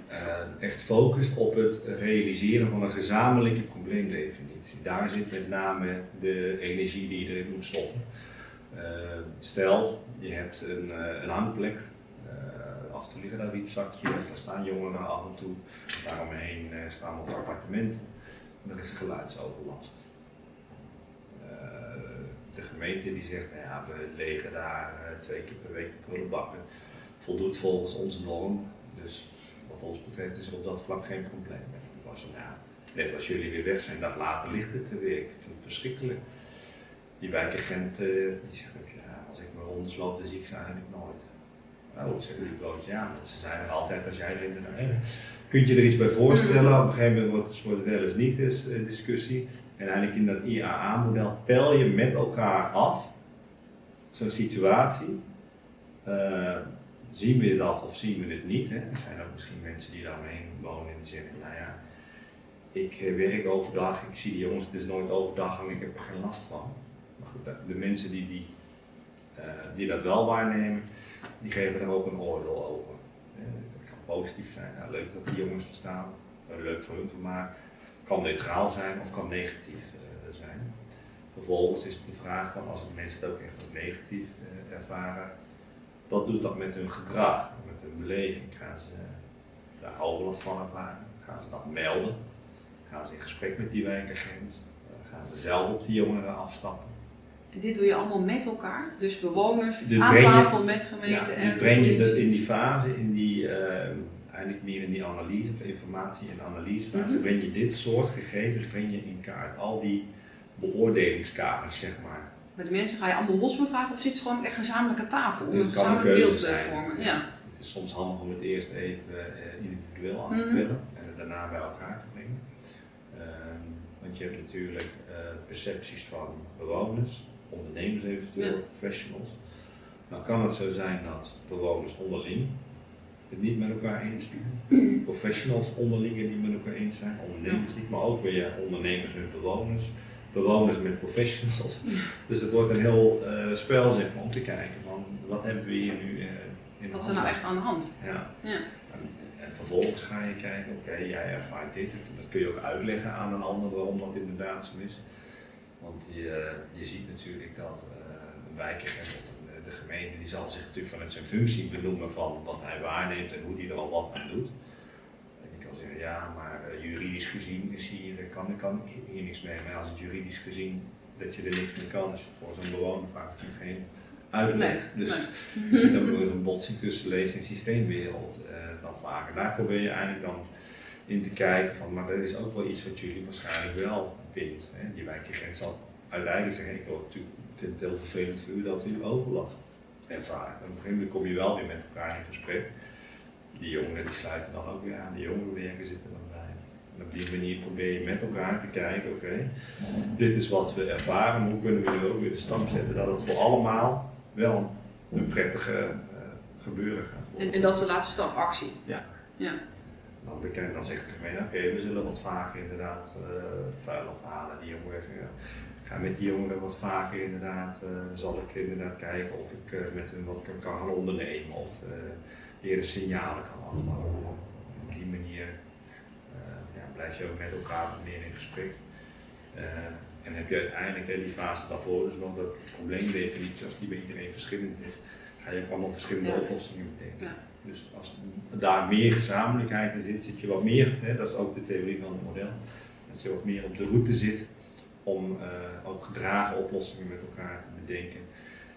uh, echt focust op het realiseren van een gezamenlijke probleemdefinitie. Daar zit met name de energie die je erin moet stoppen. Uh, stel, je hebt een, een hangplek, af en toe liggen daar wietzakjes, daar staan jongeren af en toe, daaromheen staan nog appartementen, er is geluidsoverlast. De gemeente die zegt, nou ja, we legen daar eh, twee keer per week de prullenbakken. Voldoet volgens onze norm. Dus wat ons betreft is er op dat vlak geen probleem. Het was ja, net als jullie weer weg zijn, een dag later ligt het er weer. Ik vind het verschrikkelijk. Die wijkagent eh, die zegt ook, ja, als ik mijn rondes loop, dan zie ik ze eigenlijk nooit. Oh, zeggen die brood, ja, want ze zijn er altijd als jij er. Kun je er iets bij voorstellen? Op een gegeven moment wordt het soort wel eens niet eens eh, discussie. En eigenlijk in dat IAA-model pel je met elkaar af zo'n situatie. Eh, zien we dat of zien we het niet? Hè? Er zijn ook misschien mensen die daaromheen wonen en die zeggen, nou ja, ik eh, werk overdag, ik zie die jongens dus nooit overdag en ik heb er geen last van. Maar goed, de mensen die, die, uh, die dat wel waarnemen, die geven er ook een oordeel over. dat kan positief zijn, nou, leuk dat die jongens er staan, leuk voor hun vermaak kan neutraal zijn of kan negatief uh, zijn. Vervolgens is de vraag van als mensen het ook echt als negatief uh, ervaren, wat doet dat met hun gedrag, met hun beleving? Gaan ze daar overlast van ervaren? Gaan ze dat melden? Gaan ze in gesprek met die wijkagent? Uh, gaan ze zelf op die jongeren afstappen? En dit doe je allemaal met elkaar? Dus bewoners aan tafel met gemeente ja, en breng je in die fase, in die ehm, eigenlijk meer in die analyse of informatie en analyse. Mm -hmm. breng je dit soort gegevens breng je in kaart. Al die beoordelingskaders, zeg maar. Bij de mensen ga je allemaal los bevragen of zit het gewoon echt gezamenlijke tafel om een gezamenlijk beeld te vormen? Ja. Het is soms handig om het eerst even uh, individueel af te pellen mm -hmm. en het daarna bij elkaar te brengen. Um, want je hebt natuurlijk uh, percepties van bewoners, ondernemers eventueel, ja. professionals. Nou kan het zo zijn dat bewoners onderling het niet met elkaar eens zijn. Professionals onderling het niet met elkaar eens zijn, ondernemers niet, maar ook weer ondernemers met bewoners, bewoners met professionals. Dus het wordt een heel uh, spel zeg maar, om te kijken van wat hebben we hier nu uh, in Wat is er nou echt aan de hand? Ja. ja. En, en, vervolgens ga je kijken, oké, okay, jij ervaart dit, dat kun je ook uitleggen aan een ander waarom dat inderdaad zo is. Want je, je ziet natuurlijk dat uh, wijkagent de gemeente die zal zich natuurlijk vanuit zijn functie benoemen van wat hij waarneemt en hoe hij er al wat aan doet. En ik kan zeggen, ja, maar uh, juridisch gezien is hier, kan, kan ik hier niks mee. Maar als het juridisch gezien dat je er niks mee kan, is het voor zo'n bewoner vaak geen uitleg. Nee, dus nee. je ziet ook nog een botsing tussen leef- en systeemwereld uh, dan vaker. Daar probeer je eigenlijk dan in te kijken van, maar er is ook wel iets wat jullie waarschijnlijk wel vindt. Hè? Die wijkagent zal uiteindelijk zeggen, ik natuurlijk ik vind het heel vervelend voor u dat u overlast ervaart. En op een gegeven moment kom je wel weer met elkaar in gesprek. Die jongeren die sluiten dan ook weer aan, de jongerenwerken zitten dan bij. En op die manier probeer je met elkaar te kijken, oké, okay, dit is wat we ervaren, hoe kunnen we nu ook weer de stap zetten dat het voor allemaal wel een prettige uh, gebeuren gaat worden. En, en, dat is de laatste stap, actie? Ja. ja. Dan, bekend, dan zegt de gemeente, oké, okay, we zullen wat vaker inderdaad uh, vuil afhalen, die jongeren. Ga met die jongeren wat vaker inderdaad, uh, zal ik inderdaad kijken of ik uh, met hen wat kan, kan gaan ondernemen of uh, eerder signalen kan afvallen. Op die manier ja, blijf je ook met elkaar meer in gesprek. en heb je uiteindelijk die fase daarvoor, dus nog de probleemdefinitie, als die bij iedereen verschillend is, ga je ook allemaal verschillende ja. oplossingen bedenken. Ja. Dus als daar meer gezamenlijkheid in zit, zit je wat meer, hè, dat is ook de theorie van het model, dat je wat meer op de route zit om uh, ook gedragen oplossingen met elkaar te bedenken,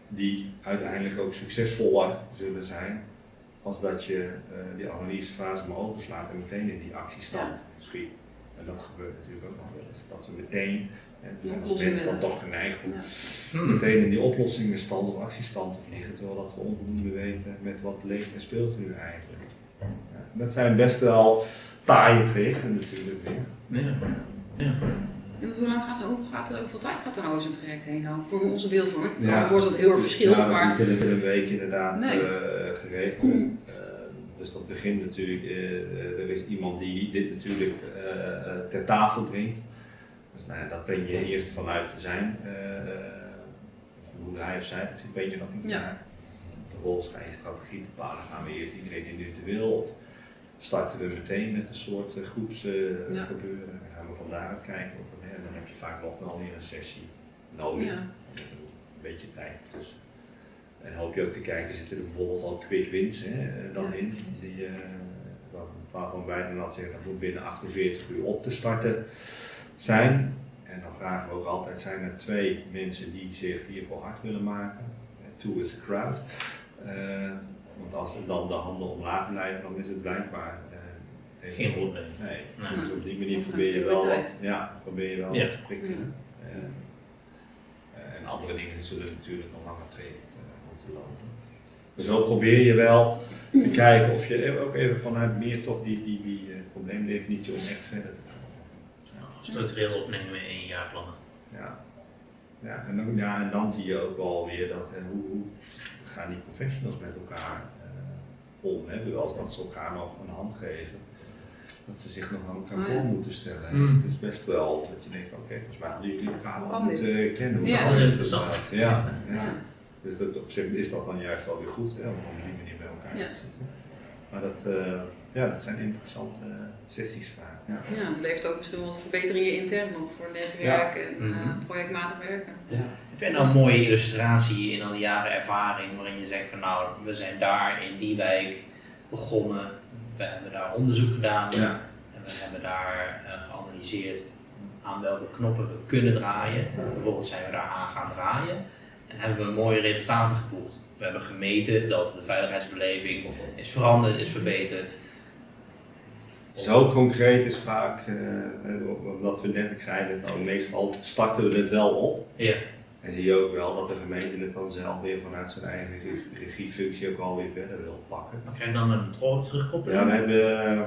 die uiteindelijk ook succesvoller zullen zijn als dat je uh, die analysefase maar overslaat en meteen in die actiestand ja. schiet. En dat gebeurt natuurlijk ook nog wel eens. Dat we meteen, en als mens dan toch geneigd om ja. meteen in die oplossingenstand of actiestand te vliegen, terwijl dat we onvoldoende weten met wat leeft en speelt er nu eigenlijk. Ja, dat zijn best wel taaie trajecten natuurlijk weer. Ja. Ja. En hoe lang gaat hoe gaat hoeveel tijd gaat er nou zo'n traject heen dan? Voor onze beeldvorming. Ja. Dat heel erg verschilt. Ja, maar... het is niet in een week inderdaad nee. uh, geregeld. Uh, dus dat begint natuurlijk, uh, er is iemand die dit natuurlijk ter tafel brengt. Dus nou ja, dat ben je eerst vanuit zijn, hoe hij of zij dat zit, ben je dat niet ja. Vervolgens ga je strategie bepalen. Gaan we eerst iedereen individueel of starten we meteen met een soort groepsgebeuren? Ja. gaan we van daaruit kijken wat er en dan heb je vaak nog wel weer een sessie nodig. Ja. Een beetje tijd tussen. En hoop je ook te kijken, zitten er bijvoorbeeld al quick wins hè, dan in, die, uh, waarvan wij dan zeggen dat moet binnen 48 uur op te starten zijn. En dan vragen we ook altijd, zijn er twee mensen die zich hiervoor hard willen maken? Two is a crowd. Uh, want als er dan de handen omlaag blijven, dan is het blijkbaar geen probleem. Nee, nee. Dus op die manier probeer je wel wat, ja, probeer je wel te prikken. Uh, en andere dingen zullen natuurlijk een langer traject moeten lopen. Dus zo probeer je wel te kijken of je ook even vanuit meer toch die, die, die uh, probleemdefinitie om echt verder te komen. Ja, structureel opnemen in jaarplannen. Ja. Ja, en dan, ja, en dan zie je ook wel weer dat hè, hoe, hoe gaan die professionals met elkaar uh, om. Hè? Als dat ze elkaar nog een hand geven, dat ze zich nog aan elkaar Oh, ja. voor moeten stellen. Mm. Het is best wel dat je denkt, oké, volgens mij hadden jullie elkaar al moeten dit? kennen. Hoe Ja. Dat is interessant. Ja, ja. Ja. Dus dat, op zich is dat dan juist wel weer goed hè, om op die manier bij elkaar Ja. te zitten. Maar dat, uh, ja, dat zijn interessante uh, sessies vaak. Ja. Ja, het levert ook misschien wel wat verbeteringen intern op voor netwerk en uh, Mhm. projectmatig werken. Ja. Heb jij nou een mooie illustratie in al die jaren ervaring waarin je zegt van nou, we zijn daar in die wijk begonnen, we hebben daar onderzoek gedaan Ja. en we hebben daar uh, geanalyseerd aan welke knoppen we kunnen draaien. Bijvoorbeeld zijn we daar aan gaan draaien en hebben we mooie resultaten geboekt. We hebben gemeten dat de veiligheidsbeleving is veranderd, is verbeterd. Zo concreet is vaak, uh, wat we net zeiden, nou, meestal starten we het wel op. Ja. En zie je ook wel dat de gemeente het dan zelf weer vanuit zijn eigen regiefunctie ook alweer verder wil pakken. Dan krijg je dan een terugkoppeling? Ja, we hebben uh,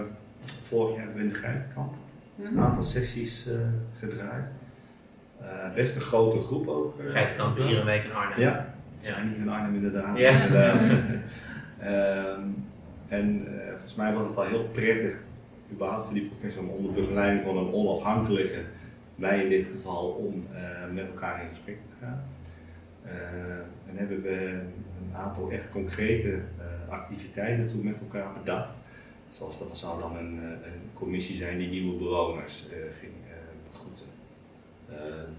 vorig jaar hebben we in de Geitenkamp Mhm. een aantal sessies uh, gedraaid. Uh, best een grote groep ook. Uh, Geitenkamp is hier een week in Arnhem. Ja, we zijn hier in Arnhem inderdaad. Ja. inderdaad. um, en uh, volgens mij was het al heel prettig, überhaupt voor die professor, om onder begeleiding van een onafhankelijke, wij in dit geval, om uh, met elkaar in gesprek te Uh, en hebben we een aantal echt concrete uh, activiteiten toen met elkaar bedacht. Zoals dat zou dan een, een commissie zijn die nieuwe bewoners ging begroeten.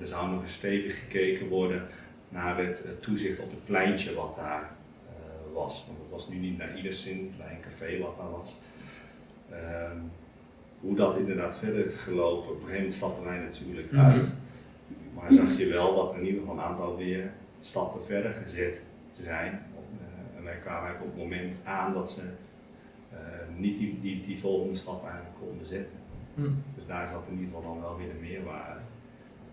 Er zou nog eens stevig gekeken worden naar het toezicht op het pleintje wat daar was. Want het was nu niet naar ieder zin, een café wat daar was. Uh, hoe dat inderdaad verder is gelopen, op een gegeven moment stapten wij natuurlijk Mhm. uit. Maar zag je wel dat er in ieder geval een aantal weer stappen verder gezet zijn. Uh, en wij kwamen eigenlijk op het moment aan dat ze uh, niet die, die, die volgende stap eigenlijk konden zetten. Hm. Dus daar zat in ieder geval dan wel weer de meerwaarde.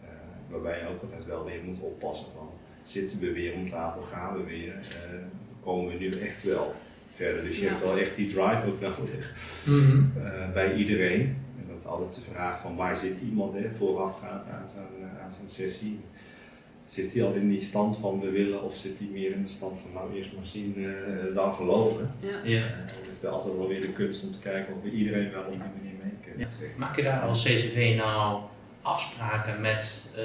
Uh, waarbij je ook altijd wel weer moet oppassen van zitten we weer om tafel, gaan we weer, uh, komen we nu echt wel verder. Dus je Ja. hebt wel echt die drive ook nodig uh, bij iedereen. Is altijd de vraag van waar zit iemand hè, voorafgaand aan zo'n uh, aan zo'n sessie. Zit hij al in die stand van we willen of zit hij meer in de stand van nou eerst maar zien uh, dan geloven. Ja. Ja. Uh, het is altijd wel weer de kunst om te kijken of we iedereen wel op die manier mee kunnen. Ja. Maak je daar als CCV nou afspraken met uh,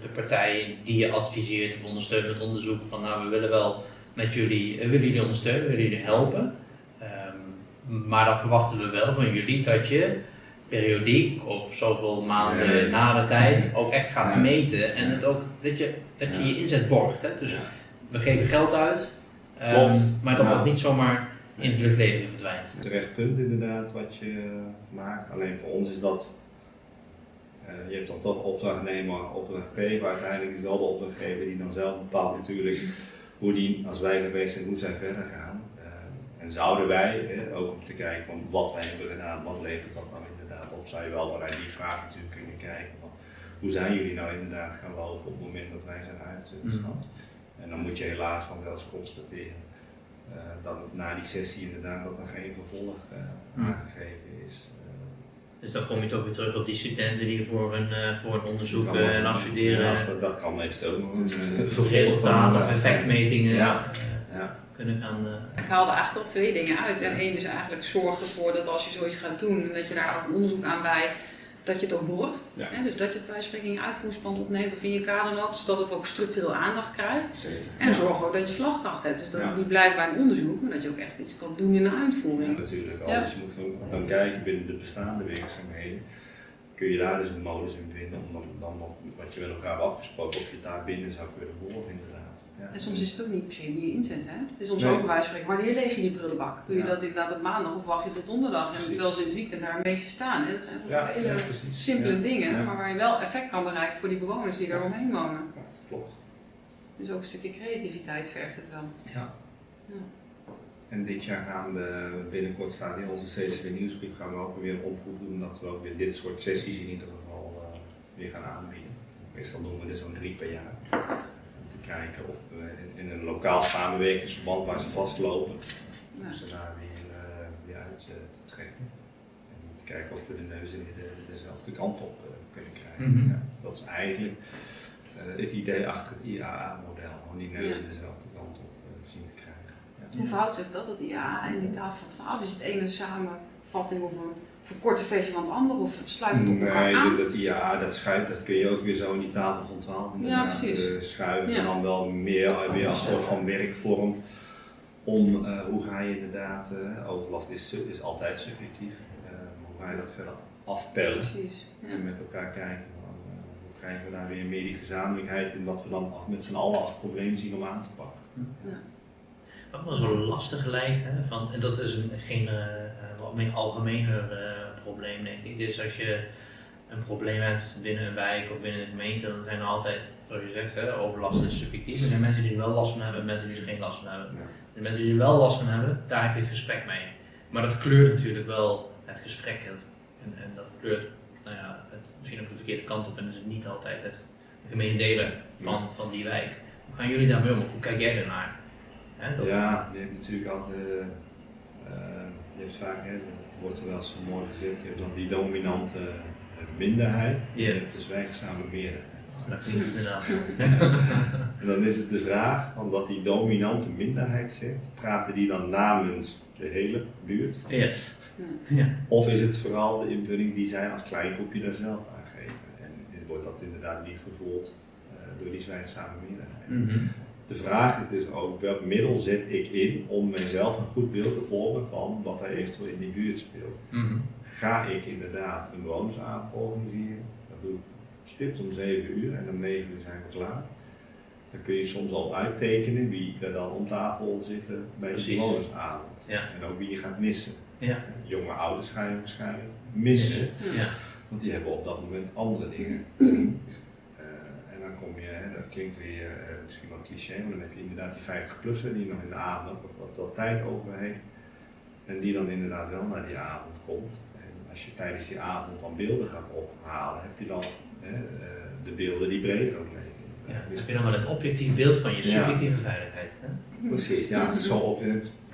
de partijen die je adviseert of ondersteunt met onderzoek van nou we willen wel met jullie, uh, willen jullie ondersteunen, willen jullie helpen. Um, maar dan verwachten we wel van jullie dat je periodiek of zoveel maanden Ja, ja. na de tijd ook echt gaat Ja. meten en het ook, dat je dat je, je inzet borgt. Hè? Dus Ja. we geven geld uit, um, Klopt. maar dat dat niet zomaar in het luchtledingen verdwijnt. Terecht punt inderdaad wat je maakt. Alleen voor ons is dat, uh, je hebt dan toch opdrachtnemer, opdrachtgever. Uiteindelijk is wel de opdrachtgever die dan zelf bepaalt natuurlijk hoe die, als wij geweest zijn, hoe zij verder gaan. En zouden wij, eh, ook om te kijken van wat wij hebben gedaan, wat levert dat dan inderdaad op, zou je wel vanuit die vraag natuurlijk kunnen kijken van hoe zijn jullie nou inderdaad gaan lopen op het moment dat wij zijn uitgestapt. En dan moet je helaas van wel eens constateren uh, dat na die sessie inderdaad dat er geen vervolg uh, Hmm. aangegeven is. Dus dan kom je toch weer terug op die studenten die voor een, uh, voor een onderzoek en afstuderen, Ja, als dat, dat kan eventueel nog een uh, vervolg resultaten dan of effectmetingen Ja. Ja. Kunnen gaan. uh, Ik haalde eigenlijk al twee dingen uit. En één is eigenlijk zorg ervoor dat als je zoiets gaat doen, en dat je daar ook een onderzoek aan wijdt, dat je het ook borgt. Ja. Hè, dus dat je het bij spreken in je uitvoeringsplan opneemt of in je kadernoot, zodat het ook structureel aandacht krijgt. Zeker. En zorg ook dat je slagkracht hebt. Dus dat Ja. het niet blijft bij een onderzoek, maar dat je ook echt iets kan doen in de Ja, uitvoering. natuurlijk. Ja. Alles, je moet gewoon dan kijken binnen de bestaande werkzaamheden. Kun je daar dus een modus in vinden om dan, dan wat- wat je met elkaar hebt afgesproken, of je het daar binnen zou kunnen borgen inderdaad. En soms is het ook niet per se je inzet, hè? Het is soms Nee. ook van spreken, wanneer leeg je die prullenbak? Doe je dat inderdaad op maandag of wacht je tot donderdag? En Precies. terwijl ze in het weekend daar een beetje staan. Hè? Dat zijn hele simpele dingen, maar waar je wel effect kan bereiken voor die bewoners die er omheen wonen. Ja, klopt. Dus ook een stukje creativiteit vergt het wel. Ja. Ja. En dit jaar gaan we, binnenkort staat in onze CCW Nieuwsbrief, gaan we ook weer een oproep doen dat we ook weer dit soort sessies in ieder geval eh, weer gaan aanbieden. Meestal doen we er zo'n drie per jaar. Om te kijken of in, in een lokaal samenwerkingsverband waar ze vastlopen, Ja. om ze daar weer, eh, weer uit eh, te trekken. En kijken of we de neuzen weer de, dezelfde kant op eh, kunnen krijgen. Mhm. ja, dat is eigenlijk eh, het idee achter het IAA-model, om die neuzen dezelfde kant op zien te krijgen. Ja. Hoe verhoudt zich dat, dat IAA en die tafel van 12? Is het ene samenvatting of een verkorte versie van het andere of sluit het op elkaar Nee, aan? dat, dat IAA, dat schuift, dat kun je ook weer zo in die tafel van 12 inderdaad, precies. eh, schuiven. Ja. En dan wel meer Ja, weer als ja. soort van werkvorm. Om eh, hoe ga je inderdaad, eh, overlast is, is altijd subjectief, eh, maar hoe ga je dat verder aftellen? Precies. Ja. En met elkaar kijken, hoe krijgen we daar weer meer die gezamenlijkheid in wat we dan met z'n allen als probleem zien om aan te pakken. Wat me zo lastig lijkt, hè, van, en dat is een, geen wat algemener eh, probleem denk ik, is als je een probleem hebt binnen een wijk of binnen een gemeente, dan zijn er altijd, zoals je zegt, hè, overlast is subjectief. Er zijn mensen die er wel last van hebben en mensen die er geen last van hebben. Ja. De mensen die er wel last van hebben, daar heb je het gesprek mee. Maar dat kleurt natuurlijk wel het gesprek. En, en, dat kleurt nou ja, het, misschien ook de verkeerde kant op en is het niet altijd het gemeen delen van, van die wijk. Hoe gaan jullie daarmee om of hoe kijk jij ernaar? Ja, je hebt natuurlijk altijd, eh, eh, je hebt vaak, hè, dat wordt er wel eens zo mooi gezegd, je hebt dan die dominante eh, minderheid, Ja. je hebt de zwijgzame meerderheid. Dat klinkt inderdaad. En dan is het de vraag, van wat die dominante minderheid zegt, praten die dan namens de hele buurt? Ja. Ja. Of is het vooral de invulling die zij als klein groepje daar zelf aan geven? En wordt dat inderdaad niet gevoeld eh, door die zwijgzame minderheid? Mhm. De vraag is dus ook welk middel zet ik in om mijzelf een goed beeld te vormen van wat er eventueel in die buurt speelt. Mhm. Ga ik inderdaad een bewonersavond organiseren? Dat doe ik stipt om 7 uur en om 9 uur zijn we klaar. Dan kun je soms al uittekenen wie er dan om tafel zitten bij de bewonersavond. Ja. En ook wie je gaat missen. Ja. Jonge ouders ga je waarschijnlijk missen, Ja. want die hebben op dat moment andere dingen. Eh, en dan kom je, hè, dat klinkt weer eh, misschien wat cliché, maar dan heb je inderdaad die 50-plusser die nog in de avond ook wat, wat tijd over heeft. En die dan inderdaad wel naar die avond komt. En als je tijdens die avond dan beelden gaat ophalen, heb je dan hè, eh, de beelden die breder ook leven. Ja. Dus heb je dan wel een objectief beeld van je Ja. subjectieve veiligheid. Hè? Precies, ja. Zo op,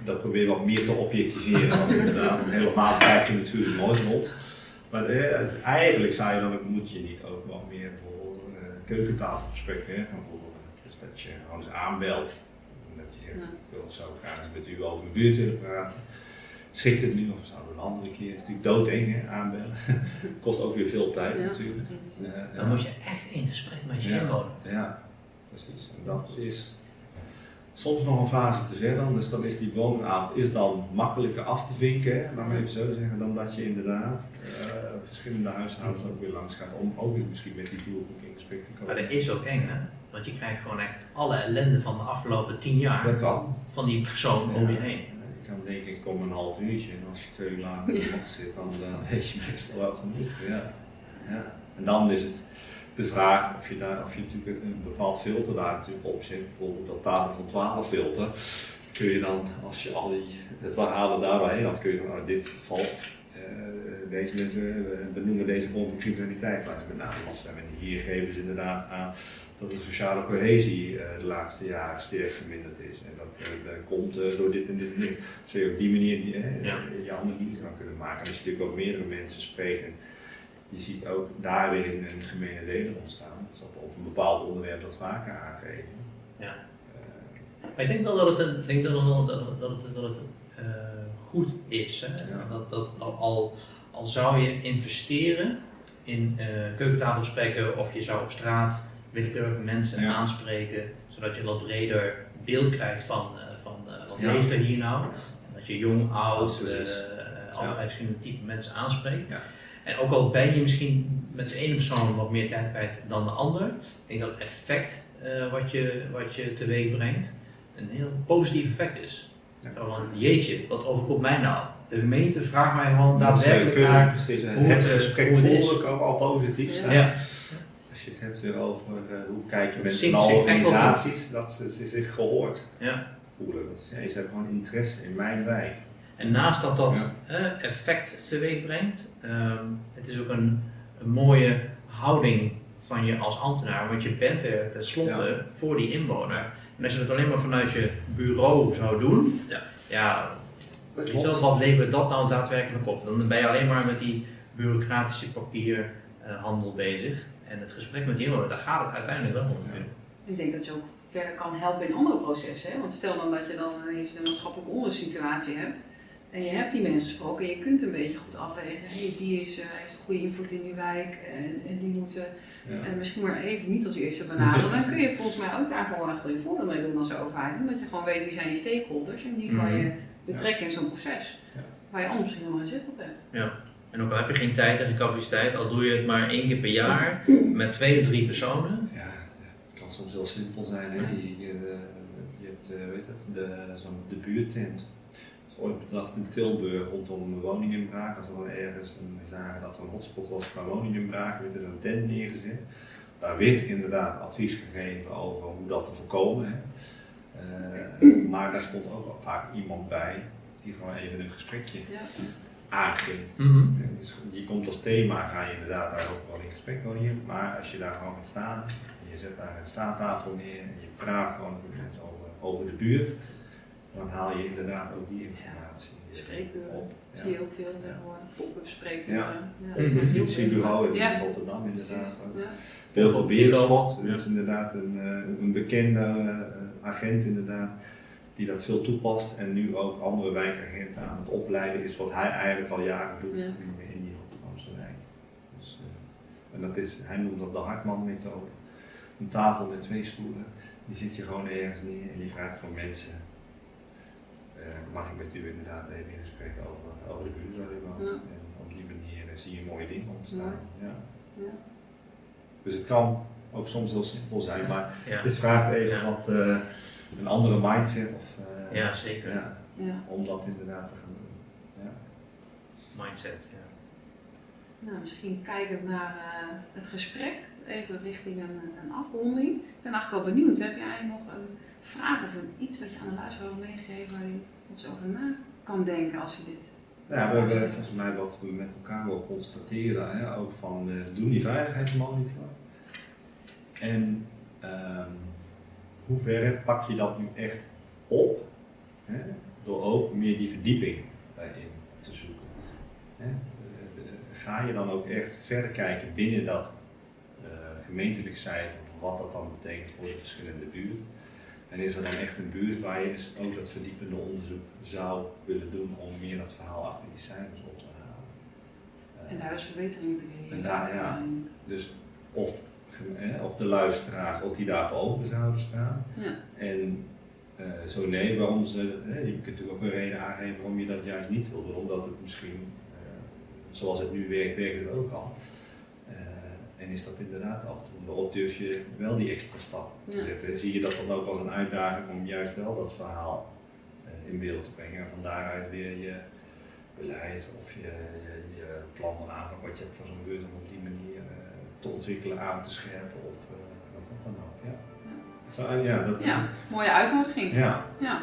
dat proberen we wat meer te objectiveren. Want inderdaad, want helemaal krijg je natuurlijk nooit rond. Maar eh, eigenlijk zou je dan, ook- moet je niet ook wat meer voor keukentafelgesprekken hè, gaan voeren. Dus dat je gewoon eens aanbelt. En Dat je zegt, Ja. ik wil zo graag eens met u over uw buurt willen praten. Schikt het nu of zouden we een andere keer? Het is natuurlijk doodeng hè, aanbellen. Kost ook weer veel tijd Ja. natuurlijk. Dan moet je echt in gesprek met je inwoner. Ja, precies. En dat is soms nog een fase te ver dan. Dus dan is die woonavond is dan makkelijker af te vinken, hè, maar even zo zeggen, dan dat je inderdaad eh, verschillende huishoudens ook weer langs gaat om ook eens misschien met die doelgroep in gesprek te Maar komen. dat is ook eng, hè? Want je krijgt gewoon echt alle ellende van de afgelopen tien jaar Dat kan. van die persoon om je heen. Je kan denken, ik kom een half uurtje en als je twee uur later nog zit, dan eh, weet je meestal wel genoeg. Ja. Ja. En dan is het de vraag of je, daar, of je natuurlijk een bepaald filter daar natuurlijk op zet, bijvoorbeeld dat tafel van 12 filter. Kun je dan, als je al die de verhalen daar doorheen had, kun je dan, nou, in dit geval, eh, deze mensen eh, benoemen deze vorm van criminaliteit waar ze met name last hebben. En hier geven ze inderdaad aan dat de sociale cohesie eh, de laatste jaren sterk verminderd is. En dat, eh, dat komt door dit en dit en dit. Je op die manier Ja. je analyse kan kunnen maken. En als je natuurlijk ook meerdere mensen spreekt. En je ziet ook daar weer een, gemene deler ontstaan. Dat zal op een bepaald onderwerp dat vaker aangeven. Ja. Maar ik denk wel dat het, denk dat het, dat het, dat het, dat het goed is. Hè? Ja. Dat, dat al, al, al zou je investeren in eh keukentafelgesprekken of je zou op straat willekeurige mensen Ja. aanspreken, zodat je een wat breder beeld krijgt van, eh, van eh, wat Ja. leeft er hier nou. En dat je jong, oud, allerlei verschillende type mensen aanspreekt. Ja. En ook al ben je misschien met de ene persoon wat meer tijd kwijt dan de ander, ik denk dat het effect wat, je, wat je teweeg brengt een heel positief effect is. Ja. Van, jeetje, wat overkomt mij nou? De gemeente vraagt mij gewoon daadwerkelijk je naar. precies, hoe het het, eh, gesprek hoe het is. voeren kan al positief zijn. Ja, Als je het hebt weer over eh, hoe kijken mensen naar organisaties, dat ze, ze zich gehoord ja. voelen. Dat ze, ze hebben gewoon interesse in mijn wijk. En naast dat dat Ja. effect teweeg brengt, ehm, het is ook een, een mooie houding van je als ambtenaar, want je bent er tenslotte voor die inwoner. En als je dat alleen maar vanuit je bureau zou doen, Ja. Ja, weet je wel, wat levert dat nou daadwerkelijk op? Dan ben je alleen maar met die bureaucratische papierhandel bezig. En het gesprek met die daar gaat het uiteindelijk wel om natuurlijk. Ik denk dat je ook verder kan helpen in andere processen. Hè? Want stel dan dat je dan ineens een maatschappelijke onderzoekssituatie hebt. En je hebt die mensen gesproken en je kunt een beetje goed afwegen. Hey, die is, eh, heeft een goede invloed in die wijk en, en die moeten Ja. eh, misschien maar even niet als eerste benaderen. Dan kun je volgens mij ook daar gewoon echt je voordeel mee doen als overheid. Omdat je gewoon weet wie zijn je stakeholders en die kan je betrekken in zo'n proces. Ja. Waar je anders misschien helemaal geen zicht op hebt. En ook al heb je geen tijd en geen capaciteit, al doe je het maar één keer per jaar met twee of drie personen. Ja, het kan soms heel simpel zijn. Hè? Je, je, eh, je hebt eh, weet het, de, zo'n de buurtent. Dat is ooit bedacht in Tilburg rondom een woninginbraak. Als er dan ergens een, we zagen dat er een hotspot was qua woninginbraak, werd er zo'n tent neergezet. Daar werd inderdaad advies gegeven over hoe dat te voorkomen. Hè? Eh, maar daar stond ook vaak iemand bij die gewoon even een gesprekje Ja. aanging. Ja, dus je komt als thema, ga je inderdaad daar ook wel in gesprek hier. Maar als je daar gewoon gaat staan, en je zet daar een staattafel neer en je praat gewoon met mensen over, over de buurt, dan haal je inderdaad ook die informatie Spreekuren. op. Ja. Zie je ook veel tegenwoordig. Pop-up spreekuren. Ja. Ja. Mhm. Veel. In Ja. Rotterdam inderdaad. ook. Ja. Ja. dat is inderdaad een, eh, een bekende eh, agent inderdaad, die dat veel toepast en nu ook andere wijkagenten aan het opleiden is, wat hij eigenlijk al jaren doet Ja. in, die Rotterdamse wijk. Dus, eh, en dat is, hij noemt dat de Hartman-methode. Een tafel met twee stoelen, die zit je gewoon ergens neer en die vraagt van mensen, eh, mag ik met u inderdaad even in gesprek over, over de buurt waar u woont? Ja. En op die manier zie je mooie dingen ontstaan. Ja. Ja. Dus het kan ook soms heel simpel zijn, maar Ja. dit vraagt even Ja. wat eh, een andere mindset of, eh, ja, zeker. ja, Ja. om dat inderdaad te gaan doen. Ja. Mindset. Ja. Nou, misschien kijkend naar eh, het gesprek, even richting een, een afronding. Ik ben eigenlijk wel benieuwd, heb jij nog een vraag of een, iets wat je aan de luisteraar wil meegeven waar je ons over na kan denken als je dit... Ja, we hebben volgens mij wat we met elkaar wel constateren, hè, ook van eh, doen die veiligheidsmonitor. En ehm hoe ver pak je dat nu echt op, hè, door ook meer die verdieping daarin te zoeken. Hè. Eh, eh, Ga je dan ook echt verder kijken binnen dat eh, gemeentelijk cijfer, wat dat dan betekent voor de verschillende buurten. En is er dan echt een buurt waar je dus ook dat verdiepende onderzoek zou willen doen om meer dat verhaal achter die cijfers op te halen? En daar dus verbetering te creëren. En daar, ja. Dus of, of de luisteraars, of die daarvoor open zouden staan. Ja. En eh, zo nee, waarom ze, eh, je kunt natuurlijk ook een reden aangeven waarom je dat juist niet wil doen. Omdat het misschien, eh, zoals het nu werkt, werkt het ook al. Eh, en is dat inderdaad af en toe. Waarop durf je wel die extra stap te Ja. zetten. Zie je dat dan ook als een uitdaging om juist wel dat verhaal in beeld te brengen. En van daaruit weer je beleid of je, je, je plan van aanpak wat je hebt voor zo'n buurt om op die manier te ontwikkelen, aan te scherpen of, eh, of wat dan ook. Ja. Ja, dat, Ja, mooie uitnodiging. ja. Ja.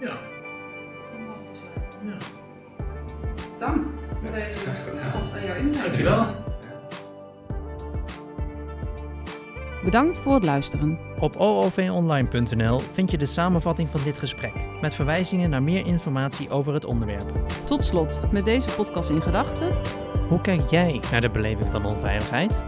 Ja. Ja. Dank voor deze podcast en jouw inbreng. Dankjewel. Bedankt voor het luisteren. Op oovonline.nl vind je de samenvatting van dit gesprek met verwijzingen naar meer informatie over het onderwerp. Tot slot, met deze podcast in gedachten, Hoe kijk jij naar de beleving van onveiligheid?